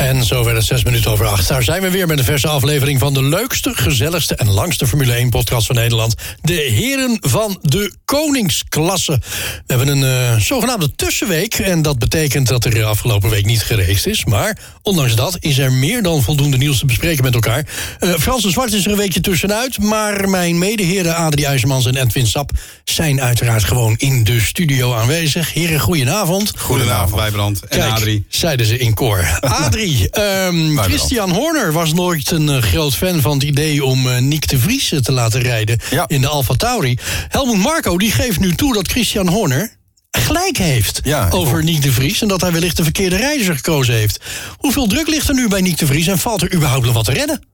En zo werd het zes minuten over acht. Daar zijn we weer met een verse aflevering van de leukste, gezelligste en langste Formule 1-podcast van Nederland. De Heren van de Koningsklasse. We hebben een uh, zogenaamde tussenweek. En dat betekent dat er afgelopen week niet gereisd is. Maar ondanks dat is er meer dan voldoende nieuws te bespreken met elkaar. Uh, Frans de Zwart is er een weekje tussenuit. Maar mijn medeheren Adrie IJzermans en Edwin Sap zijn uiteraard gewoon in de studio aanwezig. Heren, goedenavond. Goedenavond, Wijbrand en Kijk, Adrie. zeiden ze in koor. Adrie, um, Christian Horner was nooit een uh, groot fan van het idee om uh, Nick de Vries te laten rijden Ja. in de Alfa Tauri. Helmut Marco die geeft nu toe dat Christian Horner gelijk heeft Ja, over hoor- Nick de Vries en dat hij wellicht de verkeerde rijder gekozen heeft. Hoeveel druk ligt er nu bij Nick de Vries en valt er überhaupt nog wat te redden?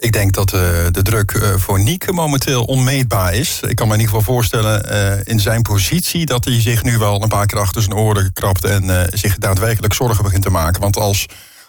Ik denk dat eh, de druk eh, voor Niek momenteel onmeetbaar is. Ik kan me in ieder geval voorstellen eh, in zijn positie... dat hij zich nu wel een paar keer achter zijn oren krabt... en eh, zich daadwerkelijk zorgen begint te maken. Want als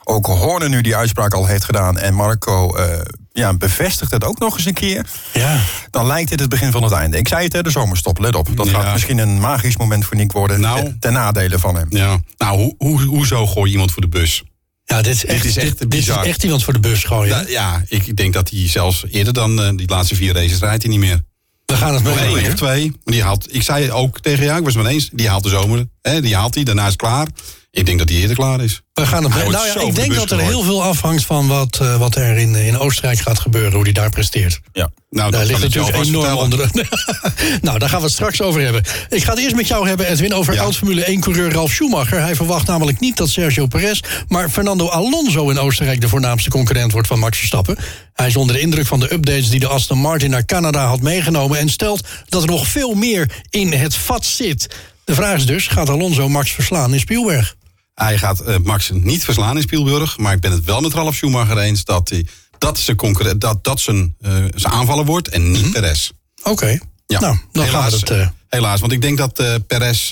ook Horner nu die uitspraak al heeft gedaan... en Marco eh, ja, bevestigt het ook nog eens een keer... Ja, dan lijkt dit het begin van het einde. Ik zei het, hè, de zomerstop, let op. Dat Ja. gaat misschien een magisch moment voor Niek worden... Nou. eh, ten nadele van hem. Ja. Nou, hoe, hoe, hoezo gooi je iemand voor de bus? ja dit, is echt, is echt dit, dit is echt iemand voor de bus gooien. Ja, ja, ik denk dat hij zelfs eerder dan eh, die laatste vier races rijdt hij niet meer. We gaan het Nog één of twee. Maar die haalt, ik zei ook tegen jou, ik was het eens, die haalt de zomer. Hè, die haalt hij, daarna is het klaar. Ik denk dat hij eerder klaar is. We gaan het Hij nou ja, ik denk dat er heel veel afhangt van wat, eh, wat er in, in Oostenrijk gaat gebeuren, hoe die daar presteert. Ja. Nou, Daar ligt natuurlijk enorm vertellen. onder. nou, daar gaan we het straks over hebben. Ik ga het eerst met jou hebben, Edwin, over Ja. oud-Formule 1-coureur Ralf Schumacher. Hij verwacht namelijk niet dat Sergio Perez, maar Fernando Alonso in Oostenrijk de voornaamste concurrent wordt van Max Verstappen. Hij is onder de indruk van de updates die de Aston Martin naar Canada had meegenomen en stelt dat er nog veel meer in het vat zit. De vraag is dus, gaat Alonso Max verslaan in Spielberg? Hij gaat eh, Max niet verslaan in Spielberg. Maar ik ben het wel met Ralf Schumacher eens dat, hij, dat, zijn, concurrent, dat, dat zijn, eh, zijn aanvaller wordt en niet Perez. Oké, Ja. nou, dan helaas, we het... eh, helaas, want ik denk dat Perez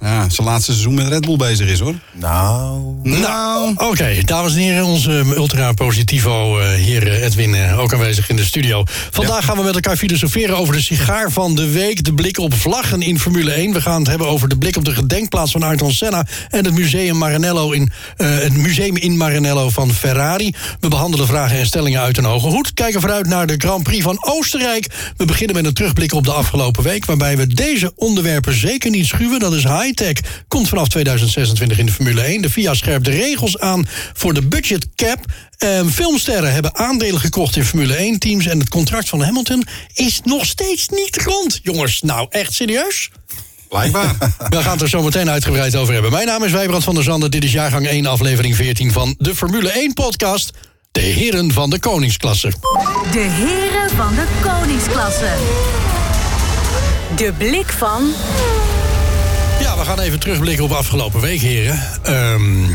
ja, zijn laatste seizoen met Red Bull bezig is hoor. Nou... Nou, oké, dames en heren, onze ultra positivo eh, heer Edwin eh, ook aanwezig in de studio. Vandaag gaan we met elkaar filosoferen over de sigaar van de week, de blik op vlaggen in Formule 1. We gaan het hebben over de blik op de gedenkplaats van Ayrton Senna en het museum Maranello in eh, het museum in Maranello van Ferrari. We behandelen vragen en stellingen uit een hoge hoed. Kijken vooruit naar de Grand Prix van Oostenrijk. We beginnen met een terugblik op de afgelopen week, waarbij we deze onderwerpen zeker niet schuwen. Dat is high-tech. Komt vanaf 2026 in de Formule 1. De FIA scherpt de regels aan voor de budget cap. Ehm, filmsterren hebben aandelen gekocht in Formule 1 teams. En het contract van Hamilton is nog steeds niet rond. Jongens, nou echt serieus? Blijkbaar. We gaan het er zo meteen uitgebreid over hebben. Mijn naam is Wijbrand van der Zande. Dit is jaargang 1, aflevering 14 van de Formule 1 podcast. De heren van de koningsklasse. De heren van de koningsklasse. De blik van Ja, we gaan even terugblikken op afgelopen week, heren. Ehm,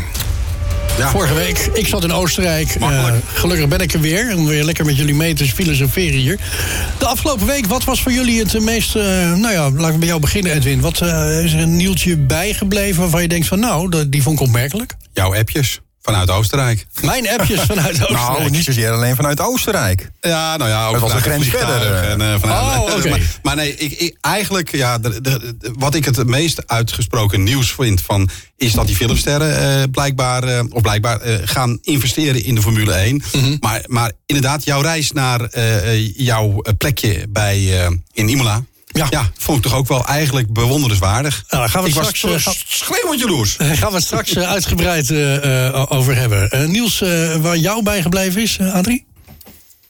Ja. Vorige week, ik zat in Oostenrijk. Eh, gelukkig ben ik er weer. Om weer lekker met jullie mee te filosoferen hier. De afgelopen week, wat was voor jullie het meest... eh, nou ja, laten we bij jou beginnen, Edwin. Wat eh, is er een nieuwtje bijgebleven waarvan je denkt van... nou, die vond ik opmerkelijk? Jouw appjes vanuit Oostenrijk. Mijn appjes vanuit Oostenrijk. Nou, niet zozeer alleen vanuit Oostenrijk. Ja, nou ja, ook Dat was vanuit een grens verder, eh. En, eh, vanuit, Oh, maar, maar nee, ik, ik, eigenlijk, ja, de, de- de- wat ik het meest uitgesproken nieuws vind van, is dat die filmsterren eh, blijkbaar, of blijkbaar gaan investeren in de Formule 1. maar, maar inderdaad, jouw reis naar jouw plekje bij, in Imola. Ja. Ja, vond ik toch ook wel eigenlijk bewonderenswaardig. Nou, daar gaan we ik straks, was eh, toch schreeuwend jaloers. Daar gaan we het straks eh, uitgebreid eh, eh, over hebben. Eh, Niels, eh, waar jou bijgebleven is, eh, Adrie?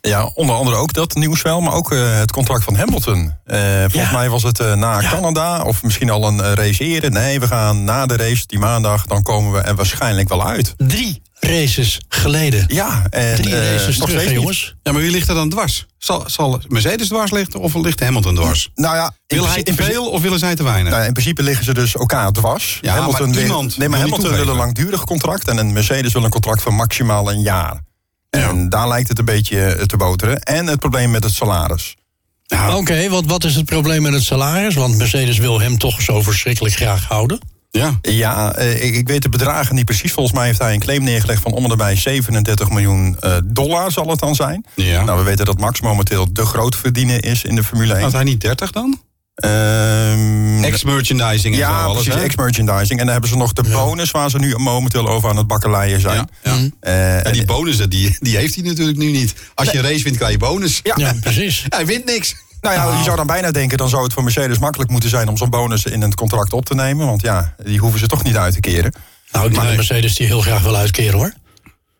Ja, onder andere ook dat nieuws wel, maar ook eh, het contract van Hamilton. Eh, volgens Ja. mij was het eh, na Ja. Canada, of misschien al een eh, race eerder. Nee, we gaan na de race, die maandag, dan komen we er waarschijnlijk wel uit. Drie races geleden. Ja, en Drie eh, races nog terug, steeds jongens. Ja, maar wie ligt er dan dwars? Zal, zal Mercedes dwars liggen of ligt Hamilton dwars? Nou ja, in Wil hij te veel of willen zij te weinig? Nou, in principe liggen ze dus elkaar dwars. Ja, maar wil- iemand nee, maar Hamilton wil een langdurig contract en een Mercedes wil een contract van maximaal een jaar. En daar lijkt het een beetje eh, te boteren. En het probleem met het salaris. Ja, Oké, wat, wat is het probleem met het salaris? Want Mercedes wil hem toch zo verschrikkelijk graag houden. Ja. Ja, eh, ik, ik weet de bedragen niet precies. Volgens mij heeft hij een claim neergelegd van om en nabij 37 miljoen eh, dollar zal het dan zijn. ja. Nou, we weten dat Max momenteel de grootverdiener is in de Formule 1. Had hij niet 30 dan? Ehm, Ex-merchandising en zo ja, alles, precies, ex-merchandising. En dan hebben ze nog de bonus waar ze nu momenteel over aan het bakkeleien zijn. Ja, ja. Eh, Ja, die bonussen, die, die heeft hij natuurlijk nu niet. Als je een race wint, krijg je bonus. Ja. Ja, precies. Hij wint niks. Nou ja, je zou dan bijna denken, dan zou het voor Mercedes makkelijk moeten zijn om zo'n bonus in het contract op te nemen. Want ja, die hoeven ze toch niet uit te keren. Nou, ik dat Mercedes die heel graag wil uitkeren, hoor.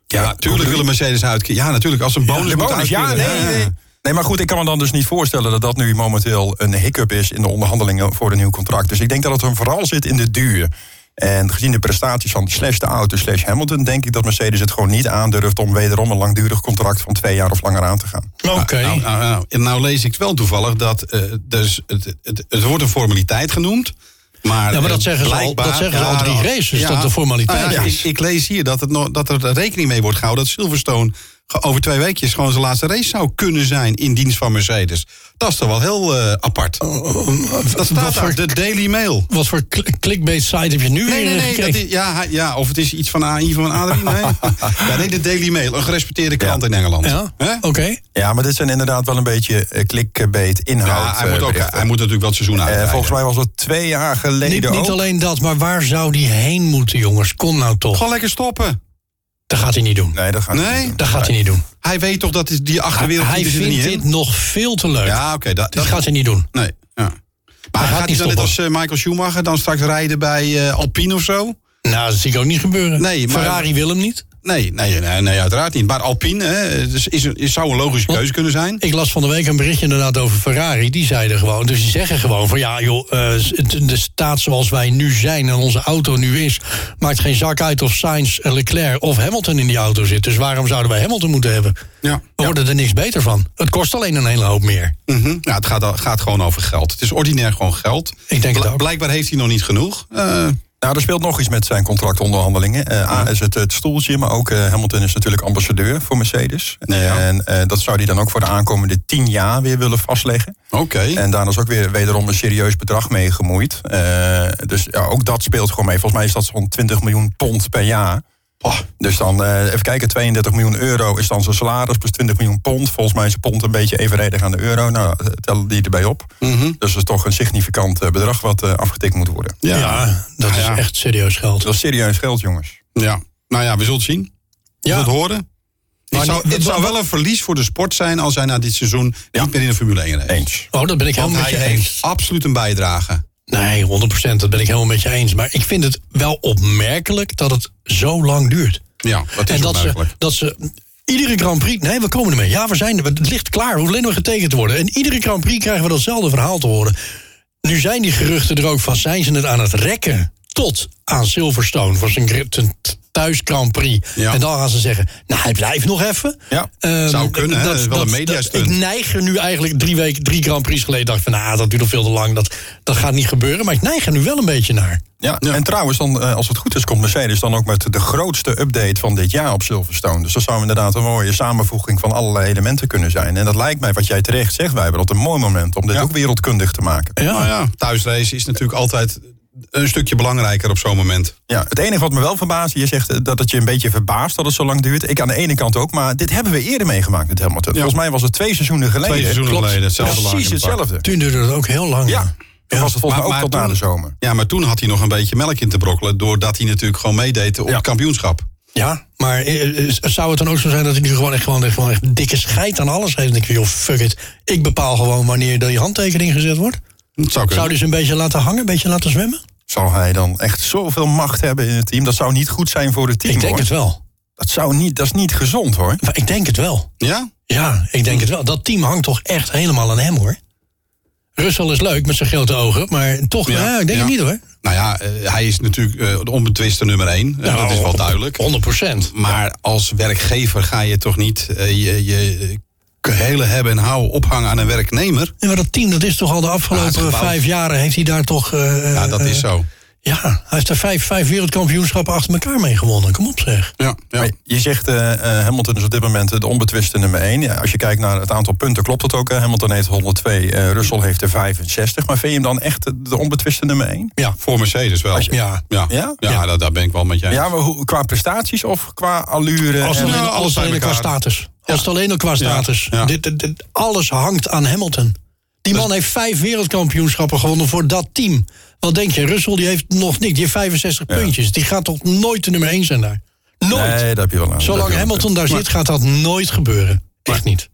Ja, natuurlijk willen Mercedes uitkeren. Ja, natuurlijk. Als een bonus, moet bonus, ja, nee, nee. Nee, maar goed, ik kan me dan dus niet voorstellen dat dat nu momenteel een hiccup is in de onderhandelingen voor een nieuw contract. Dus ik denk dat het hem vooral zit in de duur. En gezien de prestaties van slash de auto slash Hamilton, denk ik dat Mercedes het gewoon niet aandurft om wederom een langdurig contract van twee jaar of langer aan te gaan. Oké. Nou, nou, nou, nou lees ik wel toevallig dat eh, dus het, het, het wordt een formaliteit genoemd. Maar, Ja, maar dat eh, zeggen ze al- dat zeggen ze al drie nou, races, dat het een formaliteit nou ja, is. Ik, ik lees hier dat, het dat er rekening mee wordt gehouden dat Silverstone over twee weekjes gewoon zijn laatste race zou kunnen zijn in dienst van Mercedes. Dat is toch wel heel eh, apart. Dat wat staat voor- de Daily Mail. Wat voor clickbait site heb je nu Nee, weer nee, eh, nee. Dat is, ja, ja, of het is iets van AI van Adrie. Nee. ja, nee, de Daily Mail. Een gerespecteerde krant in Engeland. Ja, Hè? oké. Ja, maar dit zijn inderdaad wel een beetje eh, clickbait inhoud. Ja, hij, moet ook, hij moet natuurlijk wel het seizoen Eh, uit. volgens mij was het twee jaar geleden Niet, niet ook. alleen dat, maar waar zou die heen moeten, jongens? Kom nou toch. Gewoon lekker stoppen. Dat gaat hij niet doen. Nee, dat gaat Nee? niet. Dat gaat hij niet doen. Hij weet toch dat is die achterwereld hij die niet vindt in. dit nog veel te leuk. Ja, oké. dat, dat dat, gaat hij niet doen. nee. Ja. Maar gaat gaat hij niet dan net als eh, Michael Schumacher dan straks rijden bij eh, Alpine of zo? Nou, dat zie ik ook niet gebeuren. Nee, maar- Ferrari wil hem niet. Nee, nee, nee, nee uiteraard niet. Maar Alpine hè, dus is, is, zou een logische keuze kunnen zijn. Ik las van de week een berichtje inderdaad over Ferrari. Die zeiden gewoon, dus die zeggen gewoon van ja joh, eh, de staat zoals wij nu zijn en onze auto nu is, maakt geen zak uit of Sainz, eh, Leclerc of Hamilton in die auto zit. Dus waarom zouden wij Hamilton moeten hebben? Ja. We worden er niks beter van. Het kost alleen een hele hoop meer. Mhm. ja, het gaat, gaat gewoon over geld. Het is ordinair gewoon geld. Ik denk het Bl- ook. Blijkbaar heeft hij nog niet genoeg. Eh, Nou, er speelt nog iets met zijn contractonderhandelingen. Eh, A is het, het stoeltje, maar ook eh, Hamilton is natuurlijk ambassadeur voor Mercedes. Ja. En eh, dat zou hij dan ook voor de aankomende tien jaar weer willen vastleggen. Oké. En daar is ook weer wederom een serieus bedrag mee gemoeid. Dus ja, ook dat speelt gewoon mee. Volgens mij is dat zo'n 20 miljoen pond per jaar. Oh, Dus dan, eh, even kijken, 32 miljoen euro is dan zijn salaris... plus 20 miljoen pond. Volgens mij is een pond een beetje evenredig aan de euro. Nou, eh, tel die erbij op. mhm. Dus dat is toch een significant eh, bedrag wat afgetikt moet worden. Ja, dat is ja. echt serieus geld. Dat is serieus geld, jongens. Ja, nou ja, we zullen het zien. We Ja. zullen het horen. Maar Het zou, het zou wel een verlies voor de sport zijn als hij na dit seizoen niet meer in de Formule 1 race. Eens. Oh, dat ben ik Want helemaal met hij je heeft eens. absoluut een bijdrage. Nee, 100%, dat ben ik helemaal met je eens. Maar ik vind het wel opmerkelijk dat het zo lang duurt. Ja, dat is en dat ze, opmerkelijk. dat ze iedere Grand Prix. Nee, we komen ermee. Ja, we zijn er. Het ligt klaar. We hoeven alleen maar getekend te worden. En iedere Grand Prix krijgen we datzelfde verhaal te horen. Nu zijn die geruchten er ook van. Zijn ze het aan het rekken tot aan Silverstone voor zijn, thuis Grand Prix? Ja. En dan gaan ze zeggen: Nou, hij blijft nog even. Ja, Ehm, zou kunnen, hè? Dat is wel een mediastunt. Ik neig er nu eigenlijk drie weken, drie Grand Prix geleden. dacht van, nou, dat duurt nog veel te lang. Dat, dat gaat niet gebeuren. Maar ik neig er nu wel een beetje naar. Ja, en trouwens, dan, eh, als het goed is, komt Mercedes dan ook met de grootste update van dit jaar op Silverstone. Dus dat zou inderdaad een mooie samenvoeging van allerlei elementen kunnen zijn. En dat lijkt mij, wat jij terecht zegt, wij hebben dat een mooi moment om dit Ja. ook wereldkundig te maken. Ja. Nou ja, thuisrace is natuurlijk altijd een stukje belangrijker op zo'n moment. Ja, het enige wat me wel verbaast, je zegt eh, dat het je een beetje verbaast dat het zo lang duurt. Ik aan de ene kant ook, maar dit hebben we eerder meegemaakt met Hamilton. Volgens mij was het twee seizoenen geleden. Twee seizoenen Klopt. geleden, hetzelfde Precies hetzelfde. Toen duurde het ook heel lang. Ja, toen was het volgens mij ook tot maar na de toen- zomer. Ja, maar toen had hij nog een beetje melk in te brokkelen... doordat hij natuurlijk gewoon meedeed op Ja. het kampioenschap. Ja, maar eh, eh, zou het dan ook zo zijn dat hij nu gewoon echt, gewoon, echt, gewoon echt dikke scheid aan alles heeft? En ik denk, joh, fuck it. Ik bepaal gewoon wanneer die handtekening gezet wordt. Zou. Zou ze een beetje laten hangen, een beetje laten zwemmen? Zou hij dan echt zoveel macht hebben in het team? Dat zou niet goed zijn voor het team, ik denk hoor. het wel. Dat, zou niet, dat is niet gezond, hoor. Maar ik denk het wel. Ja? Ja, ik denk het wel. Dat team hangt toch echt helemaal aan hem, hoor. Russell is leuk met zijn grote ogen, maar toch, ja, Ja, ik denk ja. het niet, hoor. Nou ja, eh, hij is natuurlijk eh, de onbetwiste nummer één. Eh, dat is wel duidelijk. 100 procent. Maar als werkgever ga je toch niet je, je hele hebben en houden ophangen aan een werknemer? Ja, maar dat team, dat is toch al de afgelopen gebouwd. vijf jaren... heeft hij daar toch... eh, Ja, dat eh, is zo. Ja, hij heeft er vijf, vijf wereldkampioenschappen achter elkaar mee gewonnen. Kom op, zeg. Ja, ja. Je zegt eh, eh, Hamilton is op dit moment de onbetwiste nummer 1. Ja, als je kijkt naar het aantal punten, klopt het ook. hè? Hamilton heeft 102, eh Russell heeft er 65. Maar vind je hem dan echt de- onbetwiste nummer 1? Ja, Voor Mercedes wel. Je- ja. Ja, Ja? ja? Ja. dat- daar ben ik wel met jij. Ja, maar hoe, qua prestaties of qua allure? Als en- alleen, alles bij qua status. Als het alleen al qua status. ja. Dit, dit- dit- alles hangt aan Hamilton. Die man heeft vijf wereldkampioenschappen gewonnen voor dat team. Wat denk je? Russell die heeft nog niks. Die heeft 65 puntjes. Die gaat toch nooit de nummer 1 zijn daar? Nooit. Nee, dat heb je wel aan. Zolang wel Hamilton daar zit, gaat dat nooit gebeuren. Echt niet.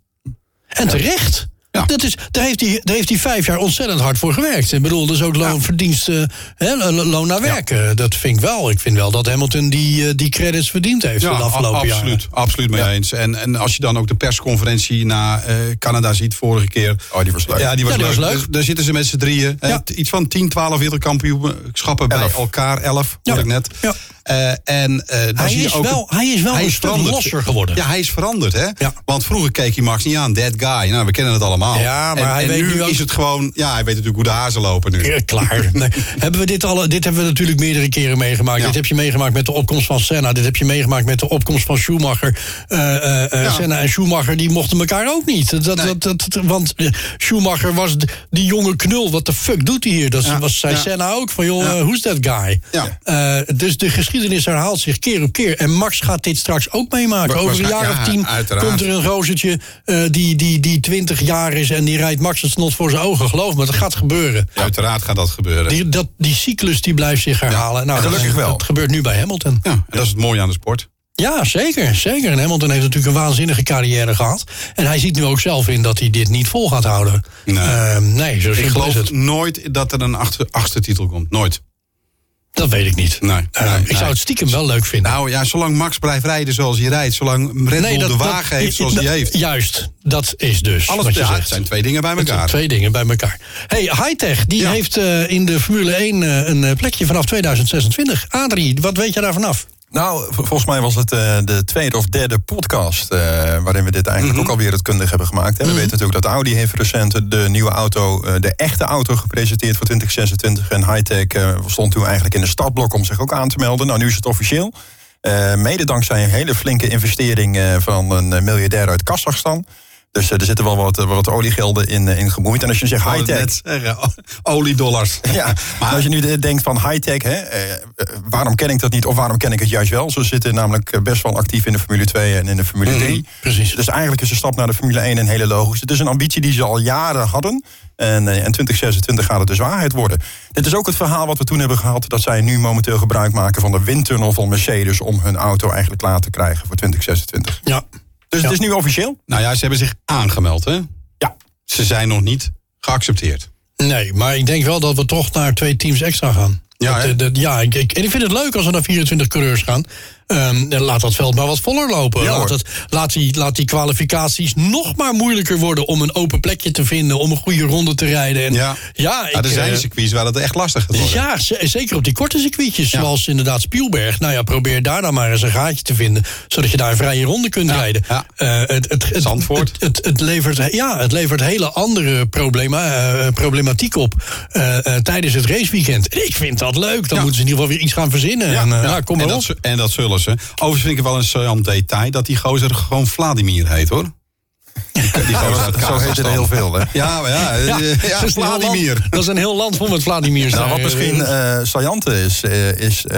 En terecht. Ja. Dat is, daar, heeft hij, daar heeft hij vijf jaar ontzettend hard voor gewerkt. Ik bedoel, dat is ook loon, verdienst, eh, hè, lo- loon naar werken. Dat vind ik wel. Ik vind wel dat Hamilton die, eh, die credits verdiend heeft Ja, de afgelopen jaren. absoluut, absoluut mee eens. En, en als je dan ook de persconferentie na eh, Canada ziet vorige keer. Oh, die was leuk. Ja, die was Ja, die leuk. was leuk. Dus daar zitten ze met z'n drieën. iets van 10, 12 wereldkampioenschappen bij elkaar. 11, Ja. hoor ik net. Ja. Eh, en, eh, Hij zie je is ook wel- hij is wel een stuk veranderd. losser geworden. Ja, hij is veranderd, hè? Ja. Want vroeger keek je Max niet aan, that guy. Nou, we kennen het allemaal. Ja, maar en, hij en weet nu ook- is het gewoon... Ja, hij weet natuurlijk hoe de hazen lopen nu. Ja, klaar. Nee. hebben we dit, alle, dit hebben we natuurlijk meerdere keren meegemaakt. Ja. Dit heb je meegemaakt met de opkomst van Senna. Dit heb je meegemaakt met de opkomst van Schumacher. Ja. Senna en Schumacher die mochten elkaar ook niet. Dat, Nee. dat, dat, want Schumacher was die jonge knul. Wat de fuck doet hij hier? Dat was, zei Ja. Senna ook. Van joh, who's that guy? Ja. Dus de geschiedenis herhaalt zich keer op keer. En Max gaat dit straks ook meemaken. Over een jaar of tien uiteraard. komt er een rozertje eh, die, die, die 20 jaar is... en die rijdt Max het snot voor zijn ogen. Geloof me, dat gaat gebeuren. Uiteraard gaat dat gebeuren. Die, dat, die cyclus die blijft zich herhalen. nou, gelukkig dat, wel. Dat gebeurt nu bij Hamilton. Ja, en dat is het mooie aan de sport. Ja, zeker, zeker. En Hamilton heeft natuurlijk een waanzinnige carrière gehad. En hij ziet nu ook zelf in dat hij dit niet vol gaat houden. Nee. Ehm, nee zo Ik geloof het. nooit dat er een achtste, achtste titel komt. Nooit. Dat weet ik niet. Nee, nee, ik nee. zou het stiekem wel leuk vinden. Nou ja, zolang Max blijft rijden zoals hij rijdt. Zolang Red Bull de wagen heeft zoals hij heeft. Juist, dat is dus Alles, wat je het zijn twee dingen bij Het zijn elkaar. Twee dingen bij elkaar. Hey, Hightech, die Ja. heeft eh, in de Formule 1 eh, een eh, plekje vanaf 2026. Adrie, wat weet je daar vanaf? Nou, volgens mij was het eh, de tweede of derde podcast... eh, waarin we dit eigenlijk Mhm. ook alweer het kundig hebben gemaakt. Hè. We weten natuurlijk dat Audi heeft recent de nieuwe auto... eh, de echte auto gepresenteerd voor 2026. En Hightech stond toen eigenlijk in de startblok om zich ook aan te melden. Nou, nu is het officieel. Mede dankzij een hele flinke investering van een miljardair uit Kazachstan. Dus eh, er zitten wel wat, eh, wat oliegelden in, eh, in gemoeid. En als je zegt high-tech... Oliedollars. Ja, maar als je nu de- denkt van high-tech, hè, waarom ken ik dat niet of waarom ken ik het juist wel? Ze zitten namelijk best wel actief in de Formule 2 en in de Formule 3. precies. Dus eigenlijk is de stap naar de Formule 1 een hele logische. Het is een ambitie die ze al jaren hadden. En, en 2026 gaat het dus waarheid worden. Dit is ook het verhaal wat we toen hebben gehad... dat zij nu momenteel gebruik maken van de windtunnel van Mercedes... om hun auto eigenlijk klaar te krijgen voor 2026. Ja. Dus Ja. het is nu officieel? Nou ja, ze hebben zich aangemeld, hè? Ja. Ze zijn nog niet geaccepteerd. Nee, maar ik denk wel dat we toch naar twee teams extra gaan. Ja, Dat, eh, dat- ja ik, ik, en ik vind het leuk als we naar 24 coureurs gaan. Ehm, laat dat veld maar wat voller lopen. Ja, laat, het, laat, die, laat die kwalificaties nog maar moeilijker worden om een open plekje te vinden, om een goede ronde te rijden. En, Ja. ja, ik, Ja, er zijn eh, circuits waar het echt lastig gaat worden. ja, zeker op die korte circuitjes, Ja. zoals inderdaad Spielberg. Nou ja, probeer daar dan maar eens een gaatje te vinden, zodat je daar een vrije ronde kunt rijden. ja. Eh, het, het, het, Zandvoort. Het, het, het levert, ja, het levert hele andere problema, eh, problematiek op tijdens het raceweekend. En ik vind dat leuk. Dan moeten ze in ieder geval weer iets gaan verzinnen. en, nou, kom maar en, op. dat, en dat zullen Overigens vind ik het wel een saillant detail dat die gozer gewoon Vladimir heet, hoor. Die, die gozer uit Zo heet er heel veel, hè? Ja, maar ja, ja, ja, dat is een heel Vladimir. land- dat is een heel land vol met Vladimirs. Nou, wat misschien eh saillante is, eh, is eh,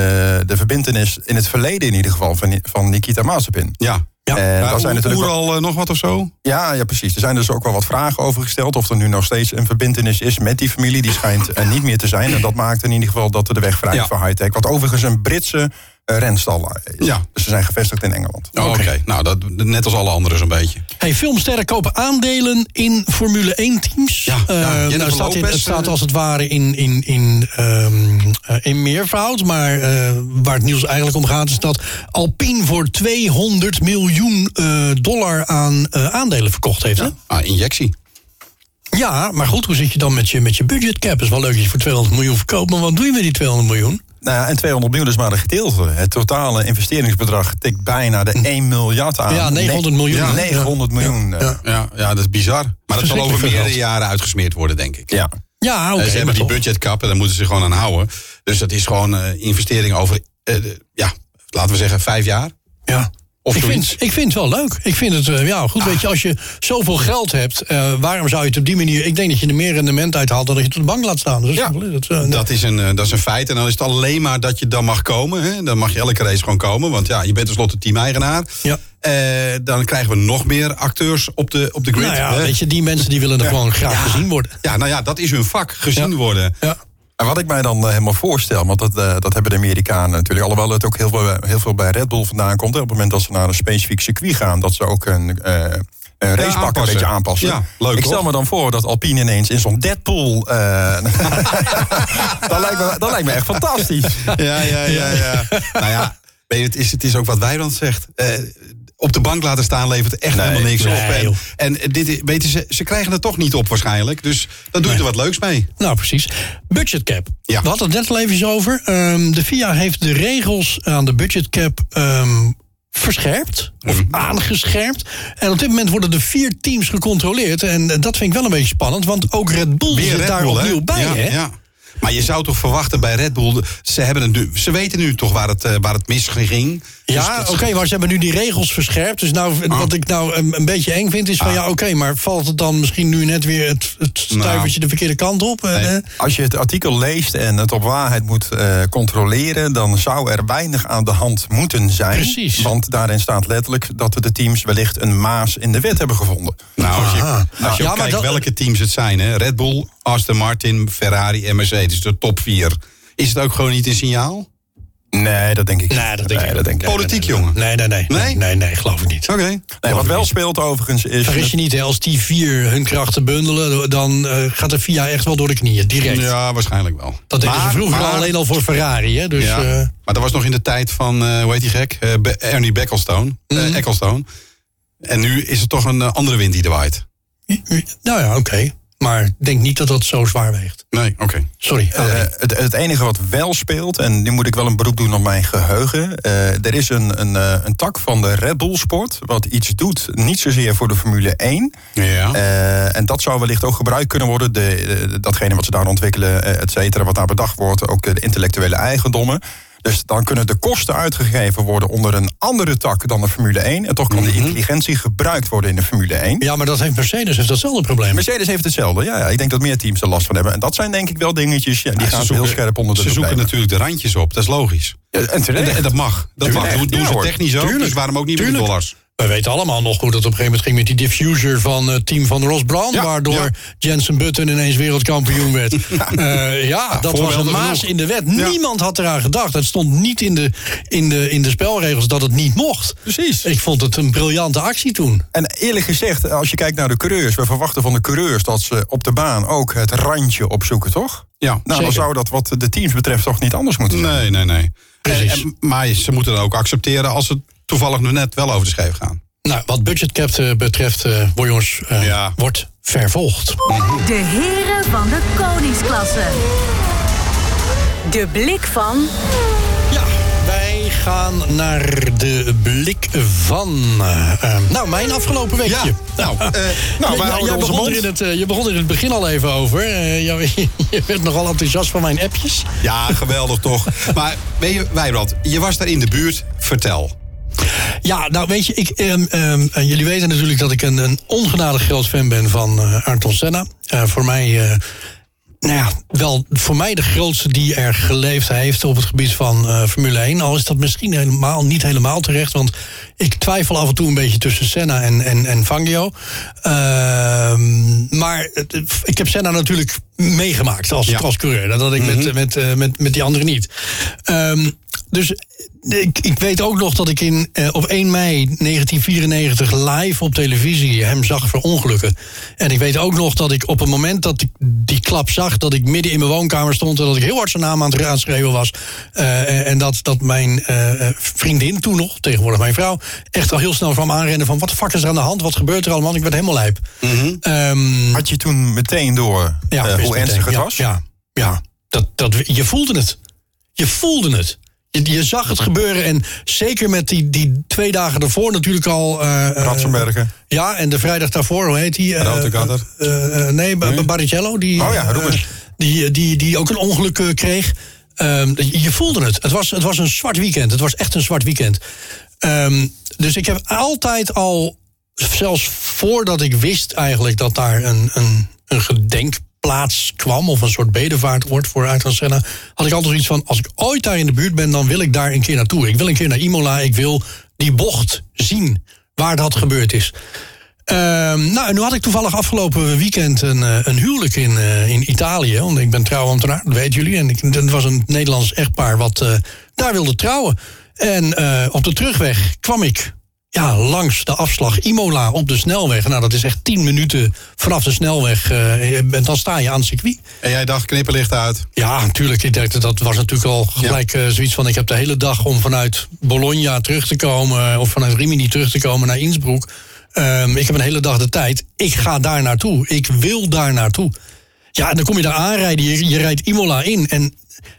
de verbindenis in het verleden in ieder geval van, van Nikita Mazepin. Ja. Ja. En daar zijn natuurlijk wel- eh, nog wat of zo? Ja, ja, precies. Er zijn dus ook wel wat vragen over gesteld. Of er nu nog steeds een verbindenis is met die familie. Die schijnt er niet meer te zijn. En dat maakt in ieder geval dat er de weg vrij is Ja. voor high-tech. Wat overigens een Britse eh, renstal is. Ja. Dus ze zijn gevestigd in Engeland. Oh, Oké, nou, dat, net als alle anderen zo'n beetje. Hey, filmsterren kopen aandelen in Formule 1 teams. Ja, ja, Eh, nou, staat in- Lopez, het staat eh, als het ware in, in, in, ehm, eh, in meervoud. Maar eh, waar het nieuws eigenlijk om gaat is dat Alpine voor 200 miljoen eh, dollar aan eh, aandelen verkocht heeft. Hè? Ah, injectie. Ja, maar goed, hoe zit je dan met je, met je budgetcap? is wel leuk dat je voor 200 miljoen verkoopt, maar wat doe je met die 200 miljoen? Nou, ja, en 200 miljoen is maar een gedeelte. Het totale investeringsbedrag tikt bijna de 1 miljard aan. Ja, 900 miljoen. Ja, Ja. 900 miljoen. Ja. Ja, ja, dat is bizar. Maar dat zal over meerdere geld. jaren uitgesmeerd worden, denk ik. ja. Ja, oké. Eh, ze hebben maar die toch. budgetcap en daar moeten ze gewoon aan houden. Dus dat is gewoon eh investering over, eh, ja, laten we zeggen, vijf jaar. Ja. Of ik, zoiets. vind, ik vind het wel leuk. Ik vind het, eh, ja, goed, weet je, als je zoveel geld hebt, eh, waarom zou je het op die manier... Ik denk dat je er meer rendement uithaalt dan dat je het op de bank laat staan. Dus Ja, het. Eh, Dat is, een, dat is een feit. En dan is het alleen maar dat je dan mag komen. Hè? Dan mag je elke race gewoon komen. Want ja, je bent tenslotte team-eigenaar. Ja. Dan krijgen we nog meer acteurs op de, op de grid. nou ja, weet je, die mensen die willen er gewoon graag gezien worden. Ja, nou ja, dat is hun vak. Gezien Ja. worden. En wat ik mij dan eh, helemaal voorstel, want dat, eh, dat hebben de Amerikanen natuurlijk, alhoewel het ook heel veel, heel veel bij Red Bull vandaan komt. Op het moment dat ze naar een specifiek circuit gaan, dat ze ook een, eh een racepak een beetje aanpassen. Ja, leuk, ik stel toch? me dan voor dat Alpine ineens in zo'n Deadpool. eh dat, lijkt me, dat lijkt me echt fantastisch. Ja, ja, ja, ja. nou ja, het is, het is ook wat Wijbrand zegt. Eh, op de bank laten staan levert echt Nee, helemaal niks nee, op. En, en dit, weten ze, ze krijgen het toch niet op waarschijnlijk. Dus dan doe je er wat leuks mee. Nou, precies. Budgetcap. Ja. We hadden het net al even over. Ehm, de FIA heeft de regels aan de budgetcap ehm verscherpt. Of Mhm. aangescherpt. En op dit moment worden er vier teams gecontroleerd. En eh, dat vind ik wel een beetje spannend. Want ook Red Bull Weer zit Red daar Bull, opnieuw bij. ja, hè? ja. Maar je zou toch verwachten bij Red Bull... Ze, hebben nu, ze weten nu toch waar het, eh, waar het misging. Ja, Dus oké, maar ze hebben nu die regels verscherpt. Dus nou, wat ik nou een, een beetje eng vind is van... Ah. ja, oké, maar valt het dan misschien nu net weer het, het stuivertje de verkeerde kant op? En, Nee. eh, Als je het artikel leest en het op waarheid moet eh, controleren, dan zou er weinig aan de hand moeten zijn. Precies. Want daarin staat letterlijk dat de teams wellicht een maas in de wet hebben gevonden. Nou, als je, Aha. als je Ja, kijkt dat- welke teams het zijn... Hè? Red Bull, Aston Martin, Ferrari en Mercedes, de top vier... is het ook gewoon niet een signaal? Nee, dat denk ik niet. Nee, dat denk ik dat denk ik niet. Politiek, jongen. nee, nee, nee, nee, Nee? nee, nee, geloof ik niet. Oké. Nee, wat wel speelt overigens is... Vergis je niet, hè, als die vier hun krachten bundelen... dan eh, gaat de FIA echt wel door de knieën, direct. Ja, waarschijnlijk wel. Dat deden ze vroeger maar- alleen al voor Ferrari. Hè? Dus, ja, eh, maar dat was nog in de tijd van, eh, hoe heet die gek? Eh, Ernie Beckelstone. Mhm. Ecclestone. En nu is het toch een andere wind die er waait. nou ja, oké. Maar denk niet dat dat zo zwaar weegt. Nee, oké. Sorry. Eh, het, het enige wat wel speelt, en nu moet ik wel een beroep doen op mijn geheugen. eh, er is een, een, eh, een tak van de Red Bull sport, wat iets doet, niet zozeer voor de Formule 1. Ja. En dat zou wellicht ook gebruikt kunnen worden. De, datgene wat ze daar ontwikkelen, et cetera, wat daar bedacht wordt. Ook de intellectuele eigendommen. Dus dan kunnen de kosten uitgegeven worden onder een andere tak dan de Formule 1. En toch kan de intelligentie gebruikt worden in de Formule 1. ja, maar dat heeft Mercedes heeft datzelfde probleem. Mercedes heeft hetzelfde. Ja, ja, ik denk dat meer teams er last van hebben. En dat zijn denk ik wel dingetjes ja, die Ja, gaan ze heel zoeken- scherp onder de Ze zoeken natuurlijk de randjes op, dat is logisch. Ja, en En, terecht. en dat mag. Dat Tuurlijk. mag. Doen, doen ze technisch ook, Tuurlijk. dus waarom ook niet met dollars? We weten allemaal nog hoe dat op een gegeven moment ging met die diffuser van het team van Ross Brown. Ja, waardoor ja. Jensen Button ineens wereldkampioen werd. Eh, ja, dat was een maas genoeg. in de wet. Ja. Niemand had eraan gedacht. Het stond niet in de, in, de, in de spelregels dat het niet mocht. Precies. Ik vond het een briljante actie toen. En eerlijk gezegd, als je kijkt naar de coureurs... we verwachten van de coureurs dat ze op de baan ook het randje opzoeken, toch? Ja, Nou, dan Zeker. zou dat wat de teams betreft toch niet anders moeten zijn. Nee, nee, nee. Precies. En- en- maar ze moeten dan ook accepteren als ze toevallig nog net wel over de scheef gaan. Nou, wat budgetcap eh, betreft, eh wordt jongens, eh, Ja. wordt vervolgd. De heren van de koningsklasse. De blik van Ja, wij gaan naar de blik van. nou, mijn afgelopen weekje. nou, eh, nou, wij Ja, houden jij onze begon er mond. in het, je begon er in het begin al even over. Eh, je, je werd nogal enthousiast van mijn appjes. ja, geweldig toch. Maar weet je, Wijbrand, je was daar in de buurt. Vertel. Ja, nou weet je, ik, ehm, ehm, eh, jullie weten natuurlijk dat ik een, een ongenadig groot fan ben van Ayrton Senna. Eh, voor mij, eh, nou ja, wel voor mij de grootste die er geleefd heeft op het gebied van Formule 1. Al is dat misschien helemaal niet helemaal terecht, want ik twijfel af en toe een beetje tussen Senna en, en, en Fangio. Ehm, maar ik heb Senna natuurlijk meegemaakt als, Ja. als coureur. Dat had ik met, met, eh, met, met die anderen niet. Dus ik, ik weet ook nog dat ik in, eh, op 1 mei 1994 live op televisie hem zag verongelukken. En ik weet ook nog dat ik op het moment dat ik die klap zag, dat ik midden in mijn woonkamer stond en dat ik heel hard zijn naam aan het aanschreeuwen was. Eh, en dat, dat mijn eh, vriendin toen nog, tegenwoordig mijn vrouw, echt al heel snel kwam aanrennen van wat de fuck is er aan de hand? Wat gebeurt er allemaal? Ik werd helemaal lijp. Mhm. Ehm, Had je toen meteen door ja, hoe ernstig het ja, was? Ja, ja. Dat, dat, je voelde het. Je voelde het. Je, zag het gebeuren en zeker met die, die twee dagen daarvoor natuurlijk al... Ratzenbergen. ja, en de vrijdag daarvoor, hoe heet die? Eh, nee, Nee? Barrichello. Die, Oh ja, die, die, die ook een ongeluk kreeg. Ehm, je je voelde het. Het was, het was een zwart weekend. Het was echt een zwart weekend. Ehm, dus ik heb altijd al, zelfs voordat ik wist eigenlijk dat daar een, een, een gedenkplaats kwam, of een soort bedevaartoord voor Ayrton had ik altijd zoiets van: als ik ooit daar in de buurt ben, dan wil ik daar een keer naartoe. Ik wil een keer naar Imola. Ik wil die bocht zien waar dat gebeurd is. Ehm, nou, en nu had ik toevallig afgelopen weekend een, eh, een huwelijk in, eh, in Italië. Want ik ben trouwambtenaar, dat weten jullie. En het was een Nederlands echtpaar wat eh, daar wilde trouwen. En op de terugweg kwam ik ja, langs de afslag Imola op de snelweg. Nou, dat is echt 10 minuten vanaf de snelweg. eh, en dan sta je aan het circuit. En jij dacht knipperlicht uit. Ja, natuurlijk. Ik dacht, dat was natuurlijk al gelijk eh, zoiets van... ik heb de hele dag om vanuit Bologna terug te komen... eh, of vanuit Rimini terug te komen naar Innsbruck. Ehm, ik heb een hele dag de tijd. Ik ga daar naartoe. Ik wil daar naartoe. Ja, en dan kom je daar aanrijden. Je, je rijdt Imola in. En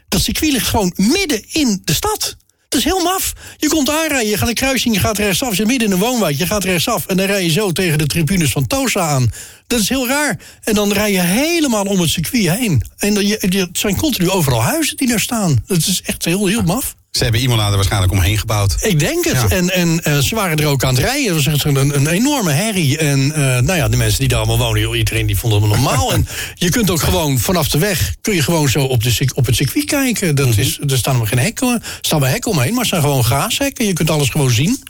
dat circuit ligt gewoon midden in de stad. Dat is heel maf. Je komt aanrijden, je gaat een kruising, je gaat rechtsaf. Je zit midden in een woonwijk, je gaat rechtsaf. En dan rij je zo tegen de tribunes van Tosa aan. Dat is heel raar. En dan rij je helemaal om het circuit heen. En dan, het zijn continu overal huizen die daar staan. Dat is echt heel, heel maf. Ze hebben Imola er waarschijnlijk omheen gebouwd. Ik denk het. Ja. En, en eh, ze waren er ook aan het rijden. Het was echt een, een enorme herrie. En eh, nou ja, de mensen die daar allemaal wonen, joh, iedereen die vond het normaal. en je kunt ook gewoon vanaf de weg, kun je gewoon zo op, de, op het circuit kijken. Dat Mhm. is, er staan er geen hekken, staan wel hekken omheen, maar het zijn gewoon graashekken. Je kunt alles gewoon zien.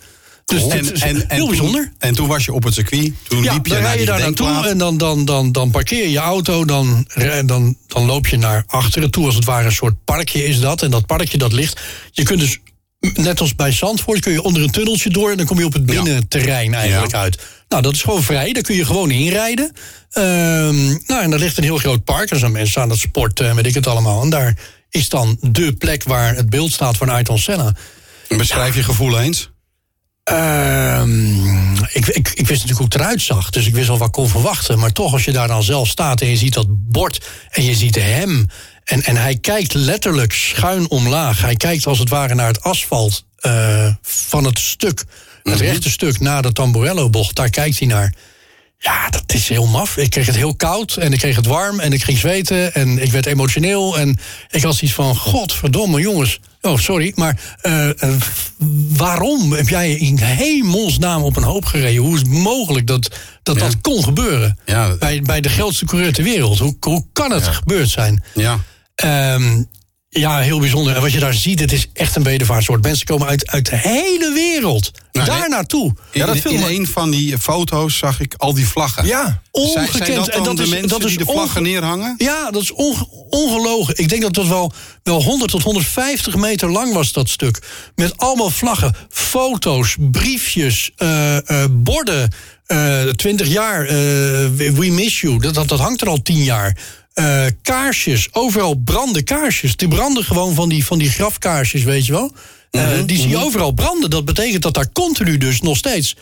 Dus het is heel toen- bijzonder. en toen was je op het circuit. Toen Ja, liep je dan naar rij je daar naartoe en dan, dan, dan, dan parkeer je je auto. Dan, dan, dan loop je naar achteren toe. Als het ware een soort parkje is dat. En dat parkje dat ligt. Je kunt dus, net als bij Zandvoort, kun je onder een tunneltje door. En dan kom je op het binnenterrein eigenlijk Ja. uit. Nou, dat is gewoon vrij. Daar kun je gewoon inrijden. Ehm, nou, en daar ligt een heel groot park. Er zijn mensen aan het sporten en weet ik het allemaal. En daar is dan de plek waar het beeld staat van Ayrton Senna. Beschrijf je gevoel eens. Ehm, ik, ik, ik wist natuurlijk hoe het eruit zag, dus ik wist al wat ik kon verwachten. Maar toch, als je daar dan zelf staat en je ziet dat bord en je ziet hem. En, en hij kijkt letterlijk schuin omlaag. Hij kijkt als het ware naar het asfalt eh, van het stuk. Het rechte stuk na de Tamburello-bocht. Daar kijkt hij naar. Ja, dat is heel maf. Ik kreeg het heel koud en ik kreeg het warm en ik ging zweten en ik werd emotioneel. En ik had iets van, godverdomme jongens. Oh, sorry, maar eh, eh, waarom heb jij in hemelsnaam op een hoop gereden? Hoe is het mogelijk dat dat, Ja. dat kon gebeuren? Ja. Bij, bij de grootste coureur ter wereld. Hoe, hoe kan het gebeurd zijn? Ja. Ehm, ja, heel bijzonder. En wat je daar ziet, het is echt een bedevaartsoord. Mensen komen uit, uit de hele wereld Nou, daar nee. naartoe. In, dat in, een van die foto's zag ik al die vlaggen. Ja, Ongekend. zijn dat En dan de is- mensen is die de vlaggen neerhangen? Ja, dat is onge- ongelogen. Ik denk dat dat wel, wel 100 tot 150 meter lang was, dat stuk. Met allemaal vlaggen, foto's, briefjes, eh, eh, borden. eh 20 jaar, eh, we miss you. Dat, dat, dat hangt er al 10 jaar. Eh, kaarsjes, overal branden kaarsjes. Die branden gewoon van die, van die grafkaarsjes, weet je wel. Eh, die zie je overal branden. Dat betekent dat daar continu dus nog steeds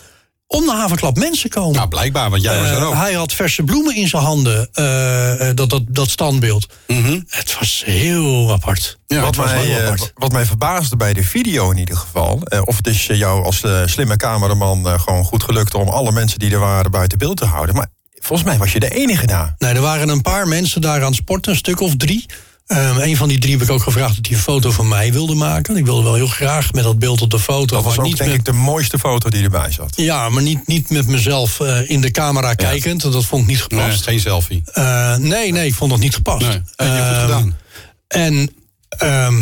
om de havenklap mensen komen. Nou, blijkbaar, want jij was er Eh, ook. hij had verse bloemen in zijn handen, dat, dat, dat standbeeld. Het was heel apart. Ja, wat, was mij, wat mij verbaasde bij de video in ieder geval... of het is jou als slimme cameraman gewoon goed gelukt... om alle mensen die er waren buiten beeld te houden. Maar volgens mij was je de enige daar. Nee, er waren een paar mensen daar aan het sporten, een stuk of drie. Um, een van die drie heb ik ook gevraagd dat hij een foto van mij wilde maken. Ik wilde wel heel graag met dat beeld op de foto. Dat was ook niet denk met, ik de mooiste foto die erbij zat. Ja, maar niet, niet met mezelf eh, in de camera kijkend. want Dat vond ik niet Nee, gepast. geen selfie. Eh, nee, nee, ik vond dat niet gepast. Nee, heb je goed Ehm, gedaan. En ehm,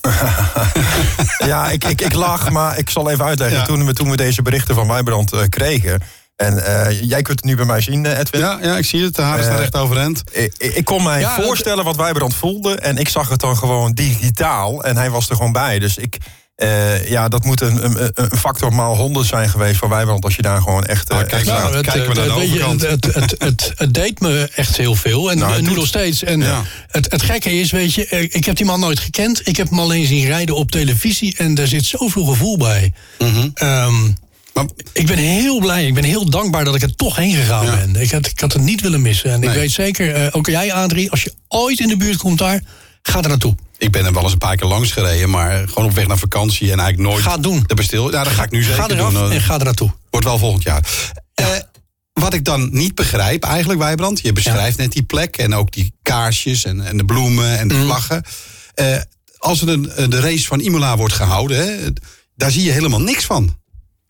Ja, ik, ik, ik lach, maar ik zal even uitleggen. Ja. Toen, we, toen we deze berichten van Wijbrand eh, kregen... En eh, jij kunt het nu bij mij zien, eh, Edwin. Ja, ja ik zie het. De haren staan Eh, recht overeind. Ik, ik kon mij Ja, dat- voorstellen wat Wijbrand voelde. En ik zag het dan gewoon digitaal. En hij was er gewoon bij. Dus ik, eh, ja, dat moet een, een, een factor maal 100 zijn geweest voor Wijbrand. Als je daar gewoon echt. eh, Ah, kijk nou, het- kijken we naar de je. Het, het, het, deed me echt heel veel. En Nou, het nu doet- nog steeds. En Ja. het, het gekke is, weet je, eh, ik heb die man nooit gekend. Ik heb hem alleen zien rijden op televisie. En daar zit zoveel gevoel bij. Ehm, Maar ik ben heel blij, ik ben heel dankbaar dat ik er toch heen gegaan Ja. ben. Ik had, ik had het niet willen missen. En ik weet zeker, eh, ook jij Adrie, als je ooit in de buurt komt daar, ga er naartoe. ik ben er wel eens een paar keer langs gereden, maar gewoon op weg naar vakantie en eigenlijk nooit. Ga het doen. De bestil. Ja, dat ga ik nu Ga zeker eraf doen. en eh, ga er naartoe. Wordt wel volgend jaar. Eh, wat ik dan niet begrijp, eigenlijk, Wijbrand. Je beschrijft net die plek en ook die kaarsjes en, en de bloemen en de Mhm. vlaggen. Eh, als er een, eh, de race van Imola wordt gehouden, hè, daar zie je helemaal niks van.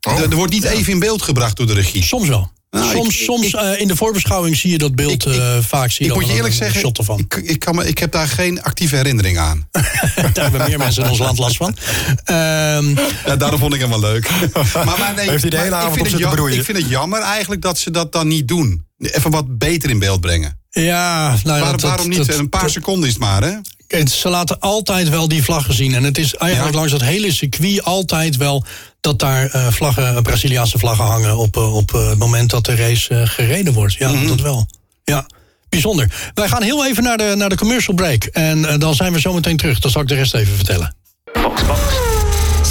Oh. Er, er wordt niet even in beeld gebracht door de regie. Soms wel. Nou, soms ik- soms ik- eh, in de voorbeschouwing zie je dat beeld Ik- ik- eh, vaak. Zie Ik moet je eerlijk een zeggen, shot ervan. ik, ik, kan me, ik heb daar geen actieve herinnering aan. Daar hebben meer mensen in ons land last van. Ehm, Ja, daarom vond ik hem wel leuk. maar, maar nee, Heeft hij de hele ik avond vind op het zitten jam- broeien? Ik vind het jammer eigenlijk dat ze dat dan niet doen. Even wat beter in beeld brengen. ja, nou, ja, waarom, dat- waarom niet? dat- een paar dat- seconden is het maar, hè? Ze laten altijd wel die vlaggen zien. En het is eigenlijk Ja. langs dat hele circuit altijd wel dat daar eh, vlaggen, Braziliaanse vlaggen hangen op, eh, op eh, het moment dat de race eh, gereden wordt. Ja, Mhm. dat wel. Ja. Bijzonder. Wij gaan heel even naar de, naar de commercial break. En dan zijn we zo meteen terug. Dan zal ik de rest even vertellen.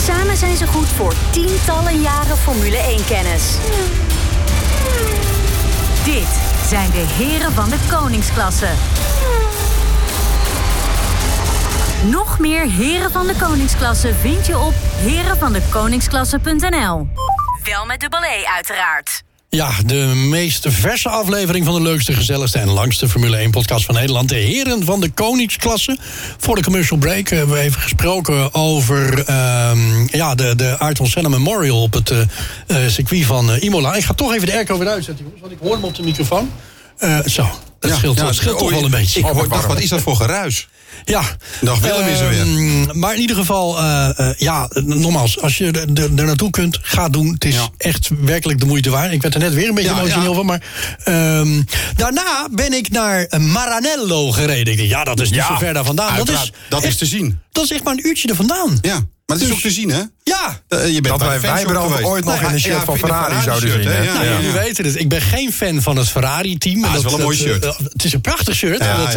Samen zijn ze goed voor tientallen jaren Formule 1-kennis. Dit zijn de heren van de koningsklasse. Nog meer heren van de koningsklasse vind je op herenvandekoningsklasse.nl. Wel met dubbel E uiteraard. Ja, de meest verse aflevering van de leukste, gezelligste en langste Formule 1 podcast van Nederland. De heren van de koningsklasse. Voor de commercial break hebben we even gesproken over ehm, ja, de, de Ayrton Senna Memorial op het eh, eh, circuit van eh, Imola. Ik ga toch even de airco weer uitzetten, jongens, want ik hoor hem op de microfoon. Eh, zo, dat scheelt, dat scheelt toch oh, wel een beetje. Ik hoor, dacht, wat is dat voor geruis? Ja. Dag Willem is er weer. Ehm, Maar in ieder geval, eh, eh, ja, nogmaals, als je er, er, er naartoe kunt, ga doen. Het is Ja. echt werkelijk de moeite waard. Ik werd er net weer een beetje Ja, emotioneel ja. van. Maar ehm, daarna ben ik naar Maranello gereden. Ik dacht, ja, dat is niet zo ver daar vandaan. Dat is. Dat is te zien. Dat is echt maar een uurtje er vandaan. Ja, maar het is Dus- ook te zien, hè? Ja. Eh, je bent Dat wij Wijbrand geweest. ooit nog Nou, in een ja, shirt van Ferrari zouden shirt, zien, Nou, ja, jullie weten het. Ik ben geen fan van het Ferrari-team. Ah, het is wel een mooi shirt. het is een prachtig shirt. Ja, Dat,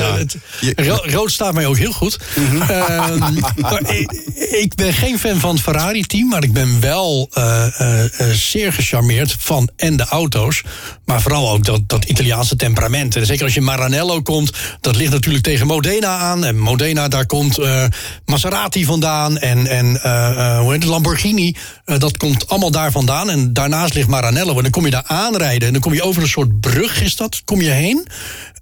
eh, Mhm. rood staat mij ook heel goed. Ehm, maar ik, ik ben geen fan van het Ferrari-team. Maar ik ben wel eh, zeer gecharmeerd van en de auto's. Maar vooral ook dat, dat Italiaanse temperament. En zeker als je Maranello komt. Dat ligt natuurlijk tegen Modena aan. En Modena, daar komt eh, Maserati vandaan. En, en hoe heet het, Lamborghini. Eh, dat komt allemaal daar vandaan. En daarnaast ligt Maranello. En dan kom je daar aanrijden. En dan kom je over een soort brug, is dat? Kom je heen.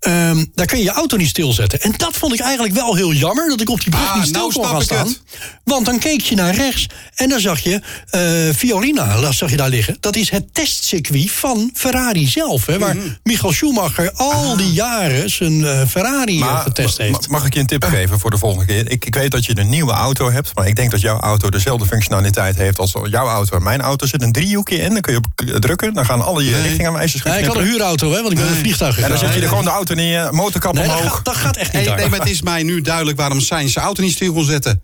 Ehm, daar kun je je auto niet stilzetten. En dat vond ik eigenlijk wel heel jammer. Dat ik op die brug Ah, niet stil nou kon gaan staan. het. Want dan keek je naar rechts. En dan zag je eh, Fiorina dat zag je daar liggen. Dat is het testcircuit van Ferrari zelf. Hè, waar Mhm. Michael Schumacher al die jaren zijn eh, Ferrari getest heeft. Mag ik je een tip geven voor de volgende keer? Ik, ik weet dat je een nieuwe auto hebt, maar ik denk dat jouw auto dezelfde functionaliteit heeft als jouw auto. Mijn auto zit een driehoekje in, dan kun je op drukken, dan gaan alle je richtingaanwijzers Ja, ik had een huurauto, hè, want ik ben in een vliegtuig En dan zet je er gewoon de auto neer, motorkap Nee, dat omhoog. gaat, dat gaat echt niet Nee, nee, maar het is mij nu duidelijk waarom Sainz zijn auto niet stil kon zetten.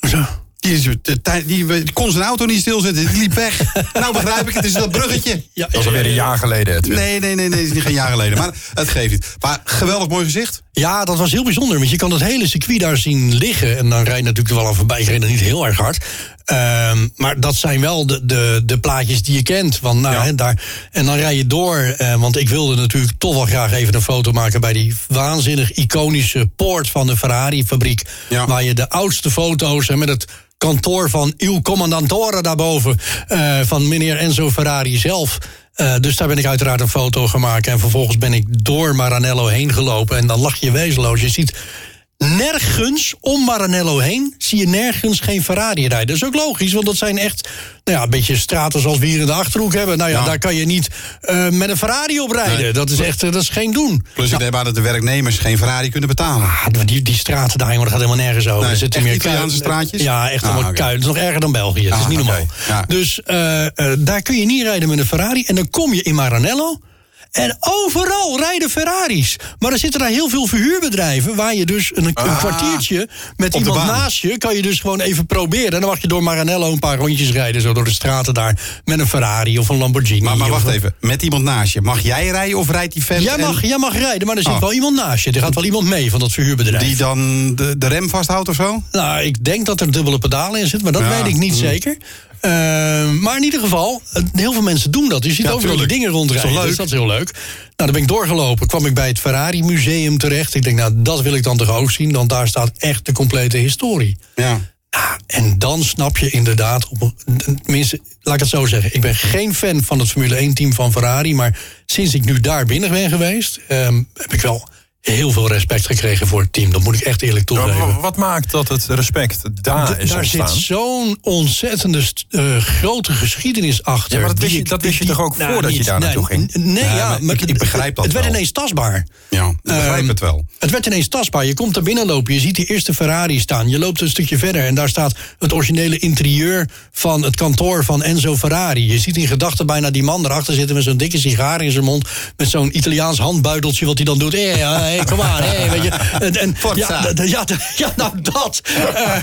Zo. Die, is, de, tijd- die, die kon zijn auto niet stilzetten, die liep weg. nou begrijp ik, het is dat bruggetje. Ja, Dat is alweer een jaar geleden, Edwin. Nee, nee, nee, nee, dat is niet geen jaar geleden. Maar het geeft niet. Maar geweldig mooi gezicht. Ja, dat was heel bijzonder. Want je kan het hele circuit daar zien liggen. En dan rij je natuurlijk wel aan voorbij. Ik reed er niet heel erg hard. Ehm, maar dat zijn wel de, de, de plaatjes die je kent. Want, nou, Ja. daar, en dan rij je door. eh, want ik wilde natuurlijk toch wel graag even een foto maken... bij die waanzinnig iconische poort van de Ferrari-fabriek. Ja. Waar je de oudste foto's... en met het kantoor van Il Commandantore daarboven... eh, van meneer Enzo Ferrari zelf... Eh, dus daar ben ik uiteraard een foto gemaakt. En vervolgens ben ik door Maranello heen gelopen. En dan lach je wezenloos. Je ziet nergens om Maranello heen zie je nergens geen Ferrari rijden. Dat is ook logisch, want dat zijn echt nou ja, een beetje straten zoals we hier in de achterhoek hebben. Nou ja, Ja. daar kan je niet eh, met een Ferrari op rijden. Nee. Dat is echt eh, dat is geen doen. Plus ik neem aan dat de werknemers geen Ferrari kunnen betalen. Ah, die, die straten daar, jongen, dat gaat helemaal nergens over. Nee, er zitten meer Italiaanse straatjes? Ja, echt Ah, allemaal. Het is nog erger dan België. het is Ah, niet normaal. ja. Dus eh, daar kun je niet rijden met een Ferrari. En dan kom je in Maranello. En overal rijden Ferraris. Maar er zitten daar heel veel verhuurbedrijven... waar je dus een, een Ah, kwartiertje met iemand naast je... kan je dus gewoon even proberen. En dan mag je door Maranello een paar rondjes rijden... zo door de straten daar met een Ferrari of een Lamborghini. Maar, maar wacht even, met iemand naast je. Mag jij rijden of rijdt die vent? Jij en mag, jij mag rijden, maar er zit Oh. wel iemand naast je. Er gaat wel iemand mee van dat verhuurbedrijf. Die dan de, de rem vasthoudt of zo? Nou, ik denk dat er dubbele pedalen in zitten, maar dat Ja. weet ik niet zeker. Eh, maar in ieder geval, heel veel mensen doen dat. Je ziet Ja, overal die dingen rondrijden. Is? Dus dat is heel leuk. Nou, dan ben ik doorgelopen. Kwam ik bij het Ferrari Museum terecht. Ik denk, nou, dat wil ik dan toch ook zien. Want daar staat echt de complete historie. Ja. Nou, en dan snap je inderdaad, op, tenminste, laat ik het zo zeggen. Ik ben geen fan van het Formule 1-team van Ferrari. Maar sinds ik nu daar binnen ben geweest, ehm, heb ik wel heel veel respect gekregen voor het team. Dat moet ik echt eerlijk Maar toegeven. wa- Wat maakt dat het respect daar D- is daar ontstaan? zit zo'n ontzettende eh, grote geschiedenis achter. Ja, maar dat wist je- dat wist je toch ook nou, voordat je daar naartoe nee, ging? Nee, Ja, ja, maar maar ik- ik begrijp dat Het werd ineens tastbaar. Ja, ik begrijp Ehm, het wel. Het werd ineens tastbaar. Je komt er binnen lopen, je ziet die eerste Ferrari staan. Je loopt een stukje verder en daar staat het originele interieur van het kantoor van Enzo Ferrari. Je ziet in gedachten bijna die man erachter zitten met zo'n dikke sigaar in zijn mond. Met zo'n Italiaans handbuideltje wat hij dan doet. Hey, kom aan, hey, weet je. En, en, ja, ja, ja, nou dat. Eh,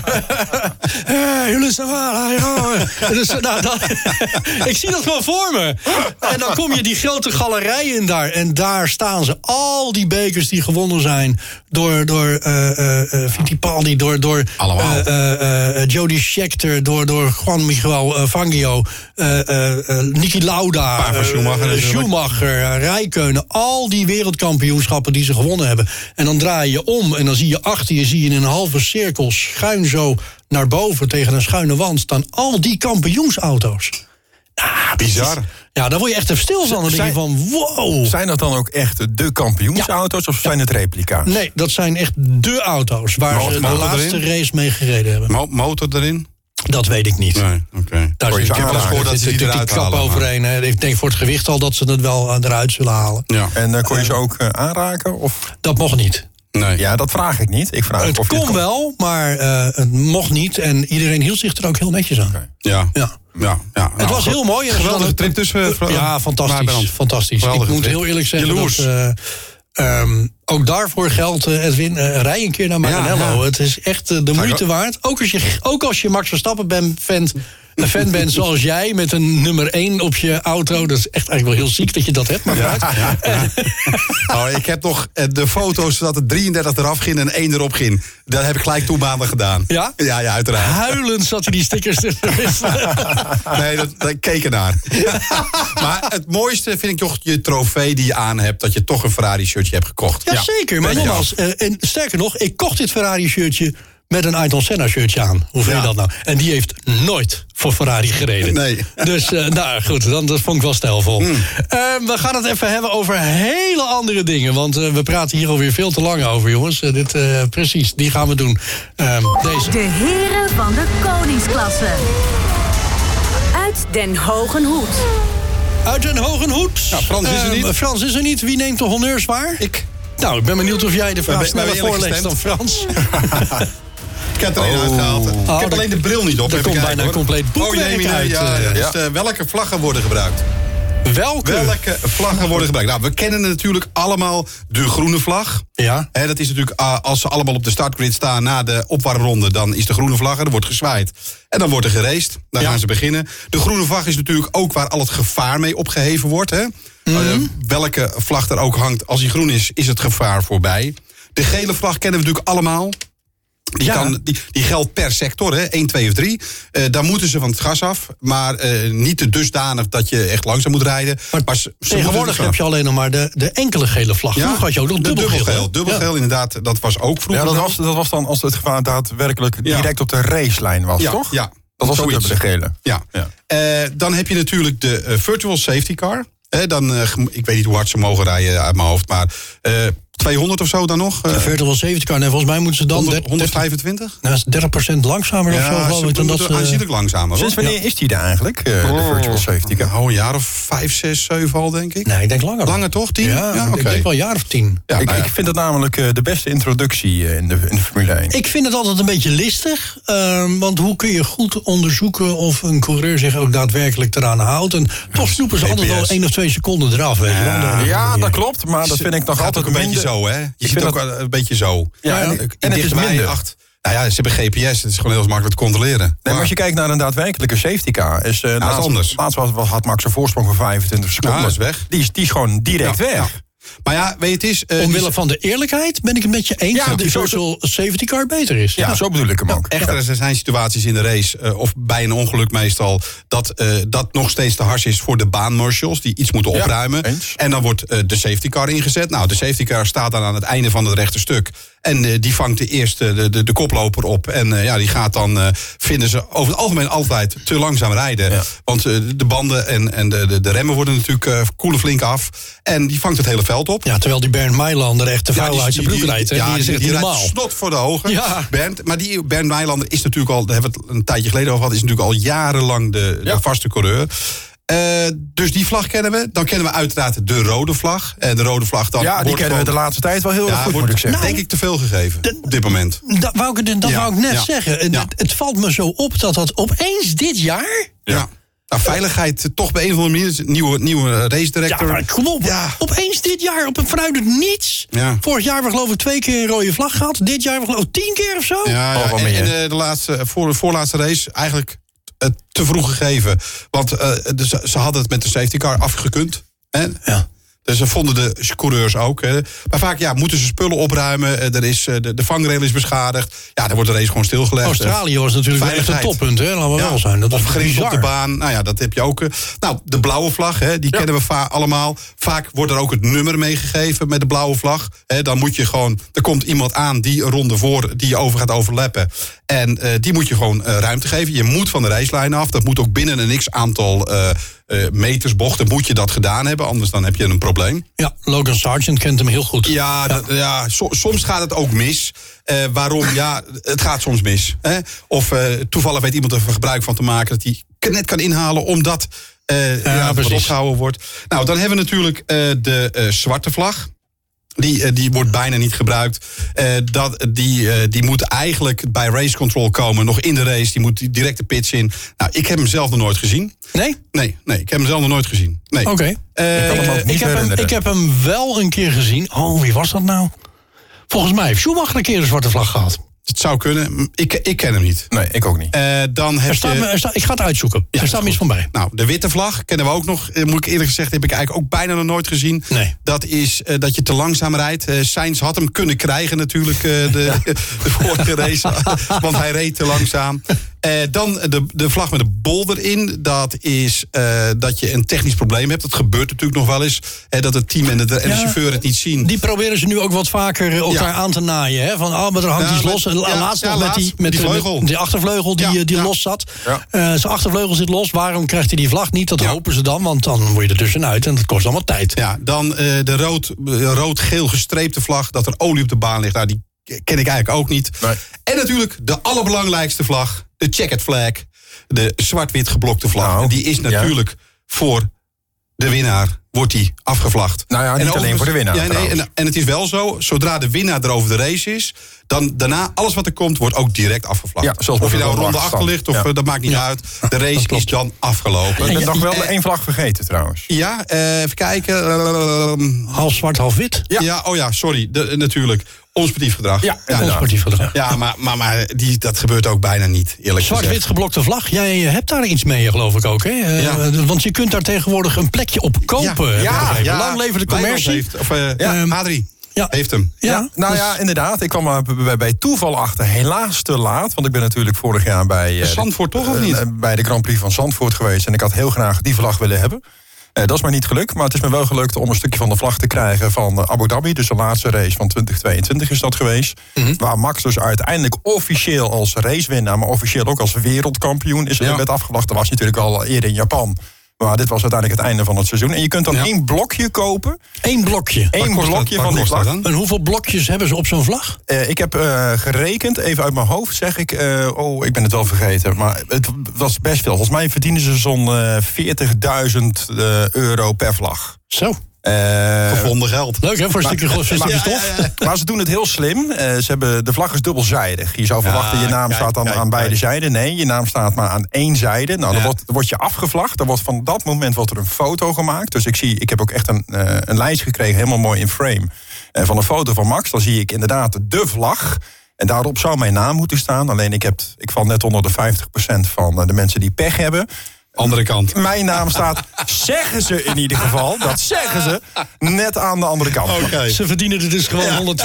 eh, jullie zijn waar, ja. Dus, nou, dat, ik zie dat gewoon voor me. En dan kom je die grote galerij in daar. En daar staan ze. Al die bekers die gewonnen zijn door, door eh eh, eh, Fittipaldi, door, door eh, Jody Scheckter, door, door Juan Miguel Fangio, Niki Lauda, Schumacher. Schumacher, Rijkeunen. Al die wereldkampioenschappen die ze gewonnen hebben. En dan draai je om en dan zie je achter je, zie je in een halve cirkel schuin zo naar boven tegen een schuine wand staan al die kampioensauto's. Ah, is- Bizar. Ja, daar word je echt even stil van. Dan denk je Zijn- van, wow. Zijn dat dan ook echt de kampioensauto's of zijn het replica's? Nee, dat zijn echt de auto's waar ze de laatste erin? race mee gereden hebben. Mo- motor erin? Dat weet ik niet. Nee, oké. Daar Kon ze ik heb gehoord dat Dat ze die eruit overheen. hè. Ik denk voor het gewicht al dat ze het wel eh, eruit zullen halen. Ja. En eh, kon je ze ook eh, aanraken? Of? Dat mocht niet. Nee. Ja, dat vraag ik niet. Ik vraag Het of je kon wel, maar eh, het mocht niet. En iedereen hield zich er ook heel netjes aan. Ja. Ja. Ja, ja. Het was heel mooi. Geweldige trip tussen... Ja, fantastisch. Fantastisch. Geweldige ik moet trip. heel eerlijk zeggen Jaloers. dat... eh, ehm, ook daarvoor geldt, eh, Edwin, eh, rij een keer naar Maranello. ja. Het is echt eh, de moeite waard. Ook als je, ook als je Max Verstappen bent, fan, een fan bent zoals jij... met een nummer 1 op je auto. Dat is echt eigenlijk wel heel ziek dat je dat hebt. Maar vooruit. Oh, ik heb nog eh, de foto's dat er 33 eraf ging en 1 erop ging. Dat heb ik gelijk toen maanden gedaan. Ja? Ja, ja, uiteraard. Huilend zat hij die stickers te. Nee, dat, dat keek ernaar. maar het mooiste vind ik toch je trofee die je aan hebt... dat je toch een Ferrari shirtje hebt gekocht. Ja, zeker. Maar nogmaals, eh, en sterker nog, ik kocht dit Ferrari shirtje met een Ayrton Senna shirtje aan. Hoe vind je Ja. dat nou? En die heeft nooit voor Ferrari gereden. Nee. Dus eh, nou goed, dan, dat vond ik wel stijlvol. Eh, we gaan het even hebben over hele andere dingen. Want eh, we praten hier alweer veel te lang over, jongens. Dit, eh, precies, die gaan we doen. Ehm, deze. De heren van de koningsklasse. Uit Den Hogen Hoed. Uit een hoge hoed. Ja, Frans is er Ehm, niet. Frans is er niet. Wie neemt de honneurs waar? Ik. Nou, ik ben benieuwd of jij de vraag sneller voorleest dan Frans. Ik heb er een uitgehaald. ik Oh, heb alleen de bril niet op. er komt bijna een compleet oh, nee, uit, Ja, eh, dus, eh, welke vlaggen worden gebruikt? Welke? Welke vlaggen worden gebruikt? Nou, we kennen natuurlijk allemaal de groene vlag. Ja. Dat is natuurlijk, ah, als ze allemaal op de startgrid staan na de opwarmronde... dan is de groene vlag er, er wordt gezwaaid. En dan wordt er geraced, dan Ja. gaan ze beginnen. De groene vlag is natuurlijk ook waar al het gevaar mee opgeheven wordt. Hè? Mhm. Eh, welke vlag er ook hangt, als die groen is, is het gevaar voorbij. De gele vlag kennen we natuurlijk allemaal. Die, Ja. kan, die, die geldt per sector, hè? 1, 2 of 3. Eh, daar moeten ze van het gas af. Maar eh, niet te dusdanig dat je echt langzaam moet rijden. Maar, ze Tegenwoordig heb je alleen nog maar de, de enkele gele vlag. ja, Vroeger had je ook nog dubbelgeel. dubbelgeel. Dubbelgeel, inderdaad, dat was ook vroeger. Ja, dat was, dat was dan als het gevaar daadwerkelijk Ja. direct op de racelijn was, Ja, toch? ja. Dat was ook Zoiets. de gele. Ja. Ja. Eh, dan heb je natuurlijk de virtual safety car. Hè, dan, ik weet niet hoe hard ze mogen rijden uit mijn hoofd. Maar eh, 200 of zo dan nog? De Virtual Safety Car, nee, volgens mij moeten ze dan 100, 30, 125? nou, is 30% langzamer of zo, Ja, geloof ze ik. Dan dat moeten ze, aanzienlijk langzamer. Sinds wanneer is die er eigenlijk, eh, de virtual safety car? Oh, een jaar of vijf, zes, zeven al, denk ik. nee, ik denk langer. Langer toch? Tien? Ja, oké. ik denk wel een jaar of tien. Ja, ik, nou ja. ik vind het namelijk eh, de beste introductie eh, in de, in de Formule 1. Ik vind het altijd een beetje listig. ehm, want hoe kun je goed onderzoeken of een coureur zich ook daadwerkelijk eraan houdt? En toch snoepen ze altijd wel GPS. één of twee seconden eraf. Weet je wel. Dan- ja, dat klopt, maar dat vind ik nog altijd een beetje zo, hè? Je ziet ook dat- een beetje zo. Ja, en- het is minder. acht- Nou ja, ze hebben GPS. Het is gewoon heel makkelijk te controleren. Nee, maar Maar- als je kijkt naar een daadwerkelijke safety car... is, uh, anders. laatst was, was- had Max een voorsprong van 25 seconden. Ja, is weg. Die is, die is gewoon direct Ja, weg. Maar ja, weet je, het is... eh, Omwille die- van de eerlijkheid ben ik het met je eens Ja, dat die die social safety car beter is. Ja, zo bedoel ik hem ook. Echter, er zijn situaties in de race, eh, of bij een ongeluk meestal, dat eh, dat nog steeds te hars is voor de baanmarshals, die iets moeten opruimen. En dan wordt de safety car ingezet. Nou, de safety car staat dan aan het einde van het rechte stuk. En eh, die vangt de eerste, de, de, de koploper op. En eh, ja, die gaat dan, eh, vinden ze over het algemeen altijd te langzaam rijden. Ja. Want de banden en, en de, de, de remmen worden natuurlijk koelen flink af. En die vangt het hele veld op. Ja, terwijl die Bernd Mailander echt te vuil die- uit zijn die- broek die- rijdt. hè. Ja, die niet rijdt snot voor de ogen. Ja. Bernd, maar die Bernd Meilander is natuurlijk al, daar hebben we het een tijdje geleden over gehad, is natuurlijk al jarenlang de, de vaste coureur. Eh, dus die vlag kennen we. Dan kennen we uiteraard de rode vlag. En de rode vlag dan. Ja, die kennen we de laatste tijd wel heel erg Ja, goed, wordt, moet ik zeggen. denk ik te veel gegeven op dit moment. Dat wou ik, dat Ja, wou ik net ja, zeggen. En ja. Het, het valt me zo op dat dat opeens dit jaar... Ja. Nou, veiligheid eh, toch bij een of andere manier. Nieuwe, nieuwe race Ja, director. maar kom op. Ja. Opeens dit jaar, op een vanuit het niets. Ja. Vorig jaar hebben we geloof ik twee keer een rode vlag gehad. Dit jaar hebben we geloof ik tien keer of zo. Ja, ja. Oh, wat en, meer. en, eh, de laatste, voor de voorlaatste race eigenlijk eh, te vroeg gegeven. Want eh, de- ze, hadden het met de safety car afgekund. Hè? Ja. Dus ze vonden de coureurs ook. Hè. Maar vaak ja, moeten ze spullen opruimen. Eh, Er is, eh, de, de vangrail is beschadigd. Ja, dan wordt de race gewoon stilgelegd. Australië was natuurlijk wel echt een toppunt. Hè? Laten we Ja, wel zijn. Dat of bizar. op de baan. Nou ja, dat heb je ook. Nou, de blauwe vlag, hè, die kennen we va- allemaal. Vaak wordt er ook het nummer meegegeven met de blauwe vlag. Hè, dan moet je gewoon, er komt iemand aan die een ronde voor, die je over gaat overlappen. En eh, die moet je gewoon eh, ruimte geven. Je moet van de reislijn af. Dat moet ook binnen een x aantal eh, meters bochten moet je dat gedaan hebben. Anders dan heb je een probleem. Ja, Logan Sargent kent hem heel goed. Ja, dat- ja so- soms gaat het ook mis. Waarom? Ja, het gaat soms mis. Hè? Of toevallig weet iemand er gebruik van te maken... dat hij net kan inhalen omdat eh ja, wat precies. opgehouden wordt. Nou, dan hebben we natuurlijk de zwarte vlag. Die, eh, die wordt bijna niet gebruikt. Eh, dat, die, eh, die moet eigenlijk bij race control komen. Nog in de race. Die moet direct de pits in. Nou, ik heb hem zelf nog nooit gezien. Nee? Nee, nee ik heb hem zelf nog nooit gezien. Nee. Oké. Hem Ik, niet heb hem, ik heb hem wel een keer gezien. Oh, wie was dat nou? Volgens mij heeft Schumacher een keer een zwarte vlag gehad. Het zou kunnen. Ik, ik ken hem niet. Nee, ik ook niet. Eh, dan heb Er staat, je... er staat, ik ga het uitzoeken. er staat me iets van bij. Nou, de witte vlag kennen we ook nog. Eh, moet ik eerlijk gezegd, heb ik eigenlijk ook bijna nog nooit gezien. Nee. Dat is eh, dat je te langzaam rijdt. Eh Sainz had hem kunnen krijgen natuurlijk, eh, de, de vorige race. want hij reed te langzaam. Eh, dan de, de vlag met de bol erin. Dat is eh, dat je een technisch probleem hebt. Dat gebeurt natuurlijk nog wel eens. Eh, dat het team en de, en de Ja, chauffeur het niet zien. Die proberen ze nu ook wat vaker elkaar Ja. aan te naaien. Hè? Van, oh, maar er hangt Ja, iets los. Laatst ja, nog met die, met die de- vleugel. met die achtervleugel die, Ja, die ja. los zat. Ja. Eh, zijn achtervleugel zit los. Waarom krijgt hij die vlag niet? Dat Ja. hopen ze dan, want dan word je er tussenuit. En dat kost allemaal tijd. Ja, dan eh, de rood- eh, rood-geel gestreepte vlag. Dat er olie op de baan ligt. Nou, die ken ik eigenlijk ook niet. Nee. En natuurlijk de allerbelangrijkste vlag. De checkered flag. De zwart-wit geblokte vlag. Nou, die is ja. natuurlijk voor de winnaar. Wordt die afgevlacht. Nou ja, En niet alleen voor de winnaar, Ja, nee, en, en het is wel zo, zodra de winnaar er over de race is... dan daarna, alles wat er komt, wordt ook direct afgevlacht. Ja, zoals of je nou ronde de achter ligt, of eh, dat maakt niet uit. De race is dan afgelopen. Ik ben nog wel eh, één vlag vergeten trouwens. Ja, eh, even kijken. Ehm, Half zwart, half wit. ja. oh ja, sorry. De, natuurlijk. Onsportief gedrag. Ja, inderdaad. Onsportief gedrag. Ja, maar, maar, maar die, dat gebeurt ook bijna niet, eerlijk Zwart-wit gezegd. geblokte vlag. Jij eh, hebt daar iets mee, geloof ik ook. Hè? Eh, Ja. Want je kunt daar tegenwoordig een plekje op kopen. ja, ja. Lang leven de commercie. Heeft, of, eh, Ja. Adrie Ja. heeft hem. Ja, Nou dus- ja, inderdaad. Ik kwam er bij, bij toeval achter. Helaas te laat. Want ik ben natuurlijk vorig jaar bij... eh, Zandvoort toch, of eh, niet? eh, bij de Grand Prix van Zandvoort geweest. En ik had heel graag die vlag willen hebben. Eh, dat is mij niet gelukt. Maar het is me wel gelukt om een stukje van de vlag te krijgen van eh, Abu Dhabi. Dus de laatste race van 2022 is dat geweest. Mhm. Waar Max dus uiteindelijk officieel als racewinnaar... maar officieel ook als wereldkampioen is Ja. werd afgelacht. Dat was natuurlijk al eerder in Japan. Maar dit was uiteindelijk het einde van het seizoen. En je kunt dan één blokje kopen. Eén blokje. Eén dat- blokje van die vlag. En hoeveel blokjes hebben ze op zo'n vlag? Eh, ik heb eh, gerekend, even uit mijn hoofd zeg ik... eh, oh, ik ben het wel vergeten. Maar het was best veel. Volgens mij verdienen ze zo'n eh, 40.000 eh, euro per vlag. Zo. Eh, Gevonden geld. Leuk hè, voor een stukje, Ja, stof. ja, ja. Maar ze doen het heel slim. Eh, ze hebben, de vlag is dubbelzijdig. Je zou verwachten, je naam kijk, staat dan kijk, aan beide kijk. zijden. Nee, je naam staat maar aan één zijde. Nou, dan, wordt, word je afgevlagd. Dan wordt van dat moment wordt er een foto gemaakt. Dus ik, zie, ik heb ook echt een, eh, een lijst gekregen, helemaal mooi in frame. van een foto van Max. Dan zie ik inderdaad de vlag. En daarop zou mijn naam moeten staan. Alleen ik, heb, ik val net onder de 50% van de mensen die pech hebben. Andere kant. Mijn naam staat, zeggen ze in ieder geval, dat zeggen ze, net aan de andere kant. Oké. Ze verdienen er dus gewoon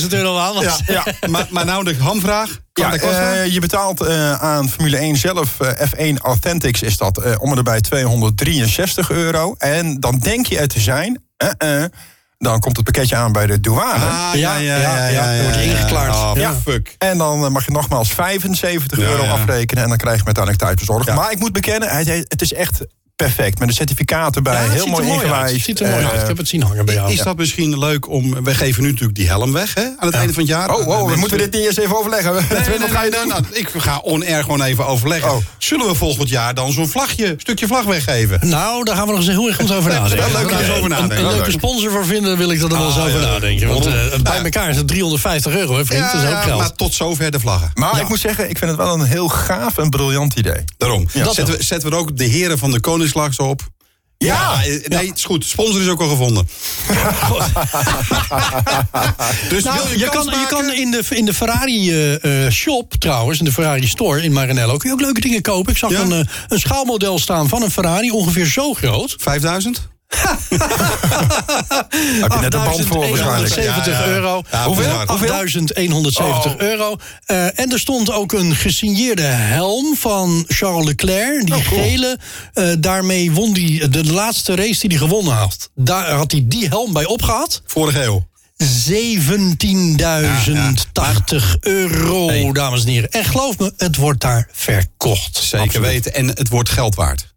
120.000 euro aan. Ja, ja. Maar, maar nou de hamvraag. Ja, eh, je betaalt eh, aan Formule 1 zelf, eh, F1 Authentics is dat, eh, om en erbij 263 euro. En dan denk je het te zijn, eh, eh, dan komt het pakketje aan bij de douane. Ah, ja, ja, ja, dan word je ingeklaard. Oh, Ja. fuck. En dan eh, mag je nogmaals 75 Ja, euro ja. afrekenen en dan krijg je uiteindelijk thuisbezorgd. Ja. Maar ik moet bekennen, het is echt perfect. Met de certificaten bij, Ja, heel mooi er ingewijs. Het ziet er mooi Eh, uit. Ik heb het zien hangen bij jou. Is dat misschien leuk om... We geven nu natuurlijk die helm weg hè, aan het einde van het jaar. Oh, wow, we moeten dit niet eens even overleggen. Nee, nee, Wat ga je doen? nou, ik ga on-air gewoon even overleggen. Oh. Zullen we volgend jaar dan zo'n vlagje, stukje vlag weggeven? Nou, daar gaan we nog eens heel erg goed over nadenken. wel leuk Als we om daar over een- nadenken. Een, leuke Leuk. sponsor voor vinden, wil ik er dan wel eens Ah, over nadenken. Want eh, bij elkaar is het 350 euro, hè, vriend. dat is ook geld. maar tot zover de vlaggen. Maar ik moet zeggen, ik vind het wel een heel gaaf en briljant idee. Daarom. dat zetten, we, zetten we er ook de heren van de Koningslag zo op? Ja, eh, nee, het is goed. Sponsor is ook al gevonden. dus Nou, wil je, je, kan, je kan in de, in de Ferrari eh, eh, shop trouwens, in de Ferrari store in Maranello, kun je ook leuke dingen kopen. Ik zag Ja? een, een schaalmodel staan van een Ferrari, ongeveer zo groot. 5000? Heb je net een band voor waarschijnlijk. 8.170 Ja, ja. euro. Ja, Hoeveel? bizar. 8.170 Oh. euro. Eh, en er stond ook een gesigneerde helm van Charles Leclerc. Die Oh, gele. eh, daarmee won hij de laatste race die hij gewonnen had. Daar had hij die helm bij opgehad. Vorige eeuw. 17.080 euro, dames en heren. En geloof me, het wordt daar verkocht. Zeker Absoluut. weten. En het wordt geld waard.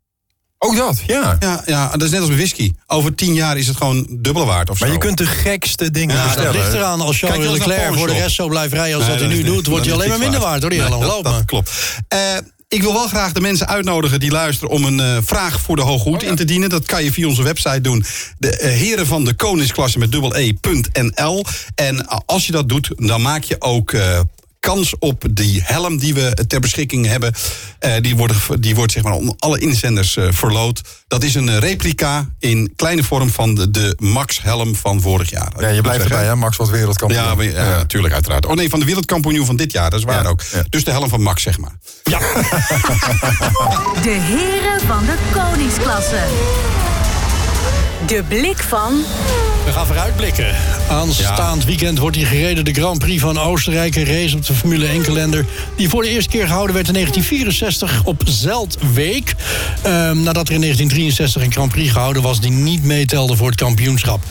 Ook dat, ja. Ja, ja, dat is net als met whisky. Over tien jaar is het gewoon dubbele waard of Maar zo. je kunt de gekste dingen Ja, dat Dat bestellen. ligt eraan. Als Kijk Charles naar Leclerc voor de rest zo blijft rijden als Nee, dat hij nu doet, wordt hij alleen maar minder waard. hoor, die Nee, dat- dat maar. klopt. Eh, ik wil wel graag de mensen uitnodigen die luisteren om een eh, vraag voor de Hooghoed in te dienen. Dat kan je via onze website doen. De eh, heren van de koningsklasse met dubbel e.nl. En als je dat doet, dan maak je ook eh, kans op die helm die we ter beschikking hebben. Eh, die, wordt, die wordt zeg maar onder alle inzenders eh, verloot. Dat is een eh, replica in kleine vorm van de, de Max helm van vorig jaar. Ja, je blijft erbij, hè? Max wordt wereldkampioen. Ja, maar- ja, natuurlijk, uiteraard. Oh nee, van de wereldkampioen van dit jaar, dat is waar Ja, ook. ja. Dus de helm van Max, zeg maar. De heren van de koningsklasse. De blik van We gaan vooruitblikken. Aanstaand weekend wordt hier gereden de Grand Prix van Oostenrijk. Een race op de Formule 1 kalender. Die voor de eerste keer gehouden werd in 1964 op Zeldweek. Ehm, nadat er in 1963 een Grand Prix gehouden was die niet meetelde voor het kampioenschap.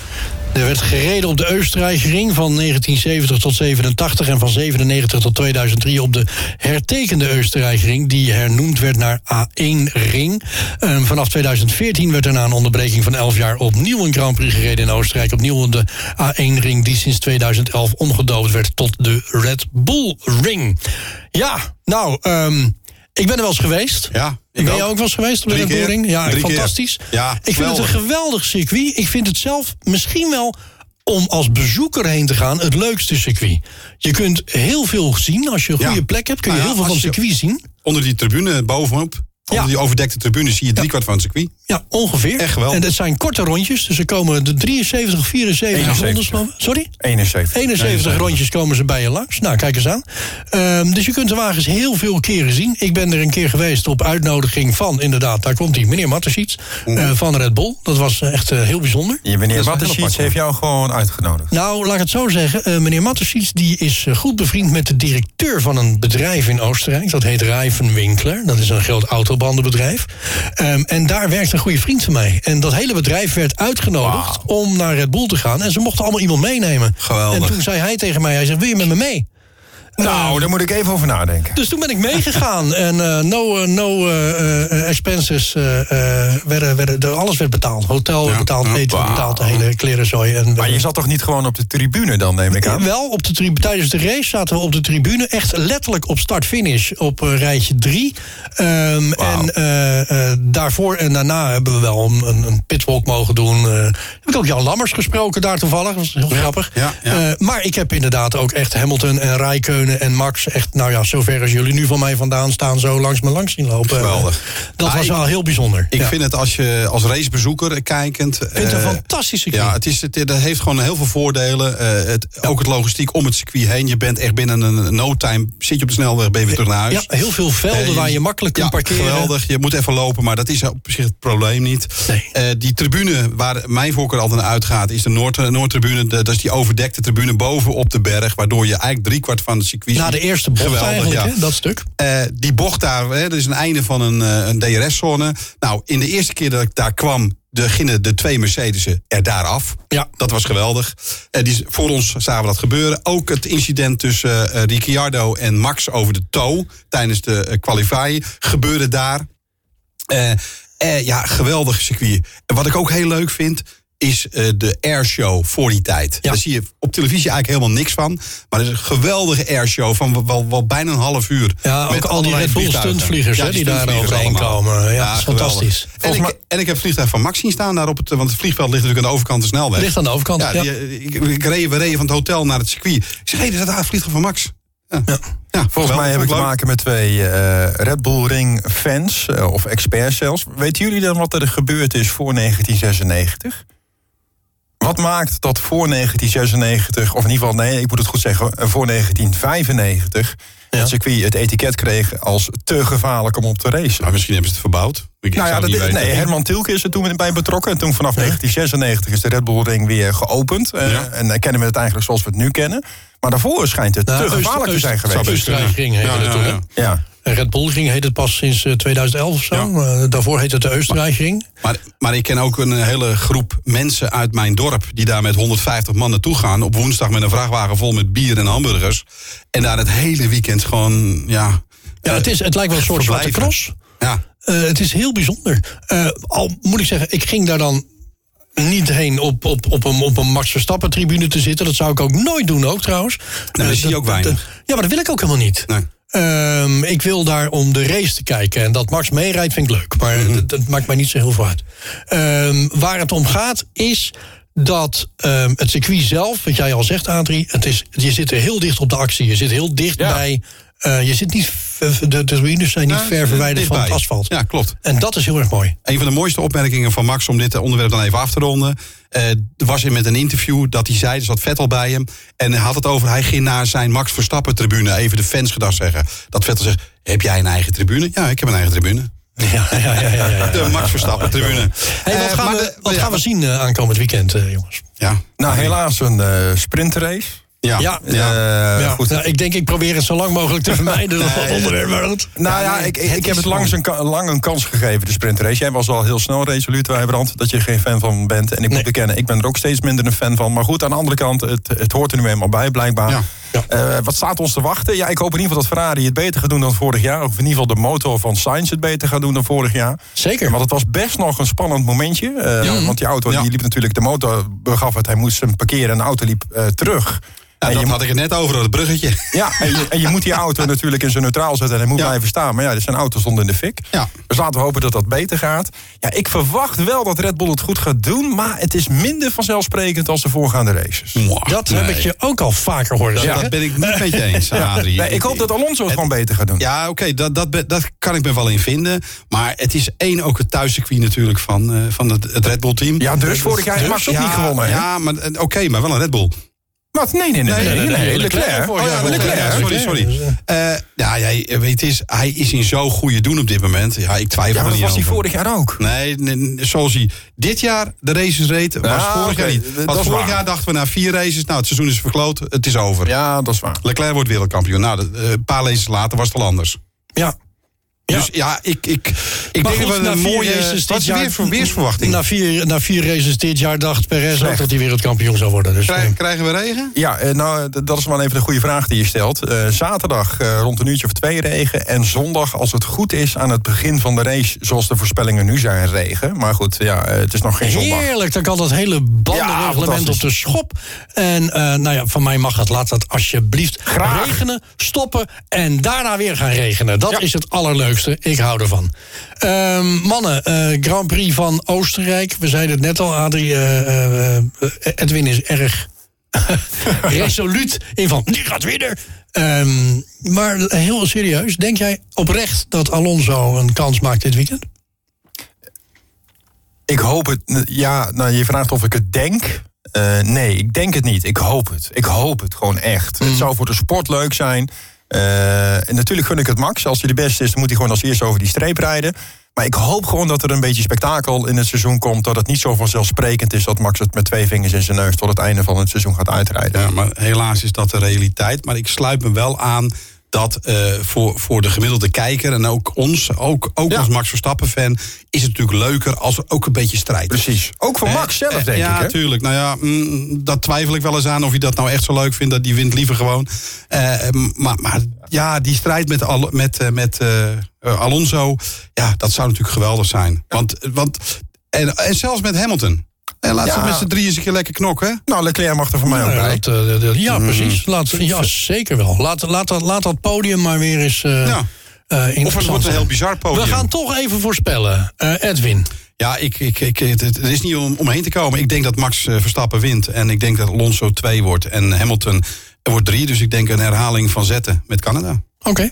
Er werd gereden op de Oostenrijkring van 1970 tot 87 en van 97 tot 2003 op de hertekende Oostenrijkring die hernoemd werd naar A1-ring. Ehm, vanaf 2014 werd er na een onderbreking van 11 jaar opnieuw een Grand Prix gereden in Oostenrijk. Opnieuw op de A1-ring die sinds 2011 omgedoopt werd tot de Red Bull Ring. Ja, nou, ehm, ik ben er wel eens geweest. Ja, ik ben je ook. wel eens geweest op de Drie Red Bull keer. Ring? Ja, Drie fantastisch. Ja, ik vind het een geweldig. circuit. Ik vind het zelf misschien wel om als bezoeker heen te gaan het leukste circuit. Je kunt heel veel zien. Als je een Ja. goede plek hebt, kun je Nou heel veel van het circuit zien. Onder die tribune bovenop, onder die overdekte tribune, zie je driekwart van het circuit. Ja, ongeveer. Echt geweldig. En het zijn korte rondjes. Dus er komen de 73, 74 rondes. 71. geloof ik. Sorry? 71. 71 rondjes komen ze bij je langs. Nou, kijk eens aan. Ehm, dus je kunt de wagens heel veel keren zien. Ik ben er een keer geweest op uitnodiging van, inderdaad, daar komt hij, meneer Mattersits eh, van Red Bull. Dat was eh, echt eh, heel bijzonder. Je meneer Dat wel apart, heeft jou gewoon uitgenodigd. Nou, laat ik het zo zeggen. meneer Mattersits die is goed bevriend met de directeur van een bedrijf in Oostenrijk. Dat heet Rijvenwinkler. Dat is een groot autobandenbedrijf. Ehm, en daar werkt een goede vriend van mij. En dat hele bedrijf werd uitgenodigd om naar Red Bull te gaan. En ze mochten allemaal iemand meenemen. Geweldig. En toen zei hij tegen mij, hij zegt, wil je met me mee? Nou, daar moet ik even over nadenken. Dus toen ben ik meegegaan. en eh, no, eh, no eh, expenses. werden, werden, de- alles werd betaald. Hotel betaald, eten betaald, de hele klerenzooi. En Maar je zat toch niet gewoon op de tribune dan, neem ik aan? Wel, op de tribune, tijdens de race zaten we op de tribune. Echt letterlijk op start-finish op rijtje 3. en eh, eh, daarvoor en daarna hebben we wel een, een, pitwalk mogen doen. Heb ik ook Jan Lammers gesproken daar toevallig. Dat was heel grappig. ja, maar ik heb inderdaad ook echt Hamilton en En Max... echt, nou ja, zover als jullie nu van mij vandaan staan... zo langs me langs zien lopen. Geweldig. Dat Ah, was ik- wel heel bijzonder. Ik Ja. vind het als je als racebezoeker kijkend... vind het een eh, fantastische. Ja, het, is, het, het heeft gewoon heel veel voordelen. Eh, het, Ook het logistiek om het circuit heen. Je bent echt binnen een no time, zit je op de snelweg, ben je weer terug naar huis. Ja, heel veel velden Eh, waar je makkelijk kunt ja, parkeren. geweldig. Je moet even lopen, maar dat is op zich het probleem niet. Nee. Die tribune waar mijn voorkeur altijd naar uitgaat... is de Noord, Noordtribune. De- Dat is die overdekte tribune boven op de berg... waardoor je eigenlijk driekwart van het circuit... Na de eerste bocht Geweldig, eigenlijk, ja. dat stuk. Die bocht daar, hè, dat is een einde van een, een DRS-zone. Nou, in de eerste keer dat ik daar kwam, de, gingen de twee Mercedes'en er daar af. Ja. Dat was geweldig. Eh, die, voor ons zagen we dat gebeuren. Ook het incident tussen Ricciardo en Max over de toe tijdens de eh, kwalificatie gebeurde daar. Ja, geweldig circuit. En wat ik ook heel leuk vind, is eh, de airshow voor die tijd. Ja. Daar zie je op televisie eigenlijk helemaal niks van. Maar er is een geweldige airshow van wel, wel, bijna een half uur. Ja, ook al die Red Bull stuntvliegers, Ja, die daar overheen komen. Ja, dat is geweldig. fantastisch. En ik, en ik heb het vliegtuig van Max zien staan daar op het... Want het vliegveld ligt natuurlijk aan de overkant de snelweg. Ligt aan de overkant, Ja, ja. die, ik, ik reed, we reden van het hotel naar het circuit. Ik zeg, hé, hey, staat daar het vliegtuig van Max. Ja. Ja. Volgens mij heb ik te maken met twee eh, Red Bull Ring fans, eh, of experts zelfs. Weten jullie dan wat er gebeurd is voor 1996? Wat maakt dat voor 1996, of in ieder geval, nee, ik moet het goed zeggen, eh, voor 1995 het circuit het etiket kreeg als te gevaarlijk om op te racen? Maar misschien hebben ze het verbouwd. Ik Nou ja, dat, het niet nee, weten. Herman Tilke is er toen bij betrokken. En toen vanaf 1996 is de Red Bull Ring weer geopend. Eh, Ja. En dan kennen we het eigenlijk zoals we het nu kennen. Maar daarvoor schijnt het Nou, te gevaarlijk te zijn geweest. Oostenrijk ging Ja, ja, ja. Red Bull ging heet het pas sinds eh, 2011 of zo. Ja. Eh, daarvoor heette het de Oostenrijk. Maar, maar ik ken ook een hele groep mensen uit mijn dorp... die daar met 150 man naartoe gaan... op woensdag met een vrachtwagen vol met bier en hamburgers. En daar het hele weekend gewoon... Ja, Ja, het, is, het lijkt wel een soort zwarte verblijven. cross. ja, Eh, het is heel bijzonder. Eh, al moet ik zeggen, ik ging daar dan niet heen op, op, op, een, op een Max Verstappen tribune te zitten. Dat zou ik ook nooit doen ook trouwens. dat Eh, zie je ook weinig. ja, maar dat wil ik ook helemaal niet. nee. Ehm, ik wil daar om de race te kijken. En dat Max meerijdt vind ik leuk. Maar Mhm. dat, dat maakt mij niet zo heel veel uit. Ehm, waar het om gaat is dat ehm, het circuit zelf, wat jij al zegt Adrie... Het is, je zit er heel dicht op de actie. Je zit heel dicht Ja. bij... eh, je zit niet, de, de tribunes zijn niet Ja, ver verwijderd van het asfalt. Ja, klopt. En dat is heel erg mooi. Een van de mooiste opmerkingen van Max om dit onderwerp dan even af te ronden. eh, was in met een interview dat hij zei, er zat Vettel bij hem. En hij had het over, hij ging naar zijn Max Verstappen tribune. Even de fans gedag zeggen. Dat Vettel zegt, heb jij een eigen tribune? Ja, ik heb een eigen tribune. Ja, ja, ja, ja. De Max Verstappen tribune. Hey, wat Eh, gaan, we, de- wat ja, gaan we zien eh, aankomend weekend, eh, jongens? Ja, Nou, helaas een eh sprintrace. Ja, Ja, Eh, ja. goed. Nou, ik denk, ik probeer het zo lang mogelijk te vermijden. dat Nee. onderwerp. maar goed. Nou ja, nee, ik, ik heb het langs een, lang een kans gegeven, de sprintrace. Jij was al heel snel resoluut, Wijbrand, dat je geen fan van bent. En ik moet bekennen, ik ben er ook steeds minder een fan van. Maar goed, aan de andere kant, het, het hoort er nu eenmaal bij, blijkbaar. Ja. Eh, wat staat ons te wachten? Ja, ik hoop in ieder geval dat Ferrari het beter gaat doen dan vorig jaar. Of in ieder geval de motor van Sainz het beter gaat doen dan vorig jaar. Zeker. Want het was best nog een spannend momentje. eh, Want die auto die liep natuurlijk, de motor begaf het. Hij moest hem parkeren en de auto liep eh, terug. En dat je had ik het net over, dat bruggetje. ja, en je, en je moet die auto natuurlijk in zijn neutraal zetten en hij moet Ja. blijven staan. Maar ja, zijn auto stond in de fik. Ja. Dus laten we hopen dat dat beter gaat. Ja, ik verwacht wel dat Red Bull het goed gaat doen, maar het is minder vanzelfsprekend als de voorgaande races. Dat heb ik je ook al vaker horen zeggen. dat ben ik niet met je eens, Adrie. Nee, ik hoop dat Alonso het gewoon beter gaat doen. Ja, oké, dat, dat, dat kan ik me wel in vinden. Maar het is één ook het thuiscircuit natuurlijk van, eh, van het, het Red Bull team. Ja, dus vorig jaar heeft Max ook ja, niet gewonnen. hè? Ja, maar eh, oké, maar wel een Red Bull. Wat? Nee, nee, nee. nee, nee, nee, Leclerc. Oh ja, Leclerc. Sorry, sorry. Eh, ja, jij weet eens, hij is in zo'n goede doen op dit moment. Ja, ik twijfel Ja, er dat was hij vorig jaar ook. Nee, zoals hij dit jaar de races reed, was Ja, vorig jaar niet. Want is vorig jaar dachten we na vier races, nou het seizoen is verkloot, het is over. Ja, dat is waar. Leclerc wordt wereldkampioen. Nou, eh, een paar races later was het al anders. Ja. Ja. Dus ja, ik, ik, ik Maar denk goed, dat na we een mooie... races Wat is jaar- weer voor weersverwachting? Na vier, na vier races dit jaar dacht Perez ook dat hij wereldkampioen zou worden. Dus, eh, krijgen we regen? Ja, eh, nou, d- dat is wel even de goede vraag die je stelt. Eh, zaterdag eh, rond een uurtje of twee regen. En zondag, als het goed is, aan het begin van de race... zoals de voorspellingen nu zijn, regen. Maar goed, ja, eh, het is nog geen zondag. Heerlijk, dan kan dat hele bandenreglement op de schop. En eh, nou ja, van mij mag het. Laat dat alsjeblieft Graag. regenen, stoppen en daarna weer gaan regenen. Dat Ja. is het allerleukste. Ik hou ervan. Ehm, mannen, eh, Grand Prix van Oostenrijk. We zeiden het net al, Adrie. eh, eh, Edwin is erg resoluut in van, die gaat winnen. Ehm, maar heel serieus, denk jij oprecht dat Alonso een kans maakt dit weekend? Ik hoop het. Ja, nou, je vraagt of ik het denk. Nee, ik denk het niet. Ik hoop het. Ik hoop het gewoon echt. Mm. Het zou voor de sport leuk zijn. Eh, en natuurlijk gun ik het Max. Als hij de beste is, dan moet hij gewoon als eerste over die streep rijden. Maar ik hoop gewoon dat er een beetje spektakel in het seizoen komt. Dat het niet zo vanzelfsprekend is dat Max het met twee vingers in zijn neus tot het einde van het seizoen gaat uitrijden. Ja, maar helaas is dat de realiteit. Maar ik sluit me wel aan dat eh, voor, voor de gemiddelde kijker... en ook ons, ook, ook Ja. als Max Verstappen-fan... is het natuurlijk leuker als er ook een beetje strijd is. Precies. Ook voor? Max zelf, Eh, denk ja, ik. Hè? tuurlijk. Nou ja, mm, dat twijfel ik wel eens aan of hij dat nou echt zo leuk vindt. Dat die wint liever gewoon. Eh, maar, maar ja, die strijd met, Al- met, met Alonso, ja, dat zou natuurlijk geweldig zijn. Want, want en, en zelfs met Hamilton. En laat ze met z'n drieën eens een keer lekker knokken. Nou, Leclerc mag er voor mij ook Ja, bij. dat, eh, ja precies. Laat, ja, zeker wel. Laat, laat, dat, laat dat podium maar weer eens eh Ja. eh, Of het wordt een heel bizar podium. We gaan toch even voorspellen. Eh, Edwin. Ja, ik, ik, ik, het, is niet om, omheen te komen. Ik denk dat Max Verstappen wint. En ik denk dat Alonso 2 wordt. En Hamilton wordt 3. Dus ik denk een herhaling van zetten met Canada. Oké.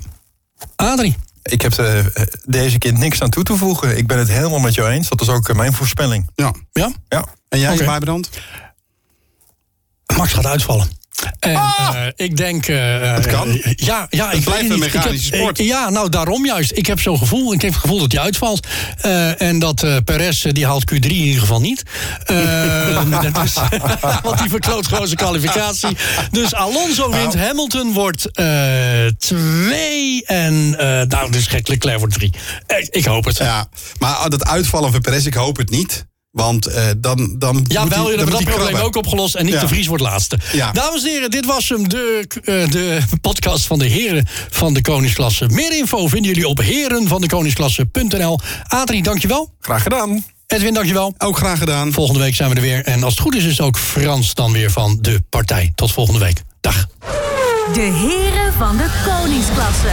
Adrie. Ik heb er eh, deze keer niks aan toe te voegen. Ik ben het helemaal met jou eens. Dat is ook mijn voorspelling. Ja. Ja? Ja. En jij, Oké. Bijbrand? Max gaat uitvallen. En eh, ik denk... Dat kan. eh, ja, ja, ik blijft weet een. Ik heb- mechanische sport. ik- ja, nou daarom juist. Ik heb zo'n gevoel. Ik heb het gevoel dat hij uitvalt. En dat Perez, die haalt Q3 in ieder geval niet. Dus, want die verkloot gewoon zijn kwalificatie. Dus Alonso wint. Nou. Hamilton wordt twee. En nou, dus gek Leclerc wordt drie. Eh, ik hoop het. Ja. Maar dat uitvallen van Perez, ik hoop het niet. Want eh, dan, dan Ja, moet wel, je dan hebt dat probleem krabben. ook opgelost. En niet Ja. de Vries wordt laatste. Ja. Dames en heren, dit was hem, de, eh, de podcast van de heren van de Koningsklasse. Meer info vinden jullie op herenvandekoningsklasse.nl. Adrie, dankjewel. Graag gedaan. Edwin, dankjewel. Ook graag gedaan. Volgende week zijn we er weer. En als het goed is, is ook Frans dan weer van de partij. Tot volgende week. Dag. De heren van de koningsklasse.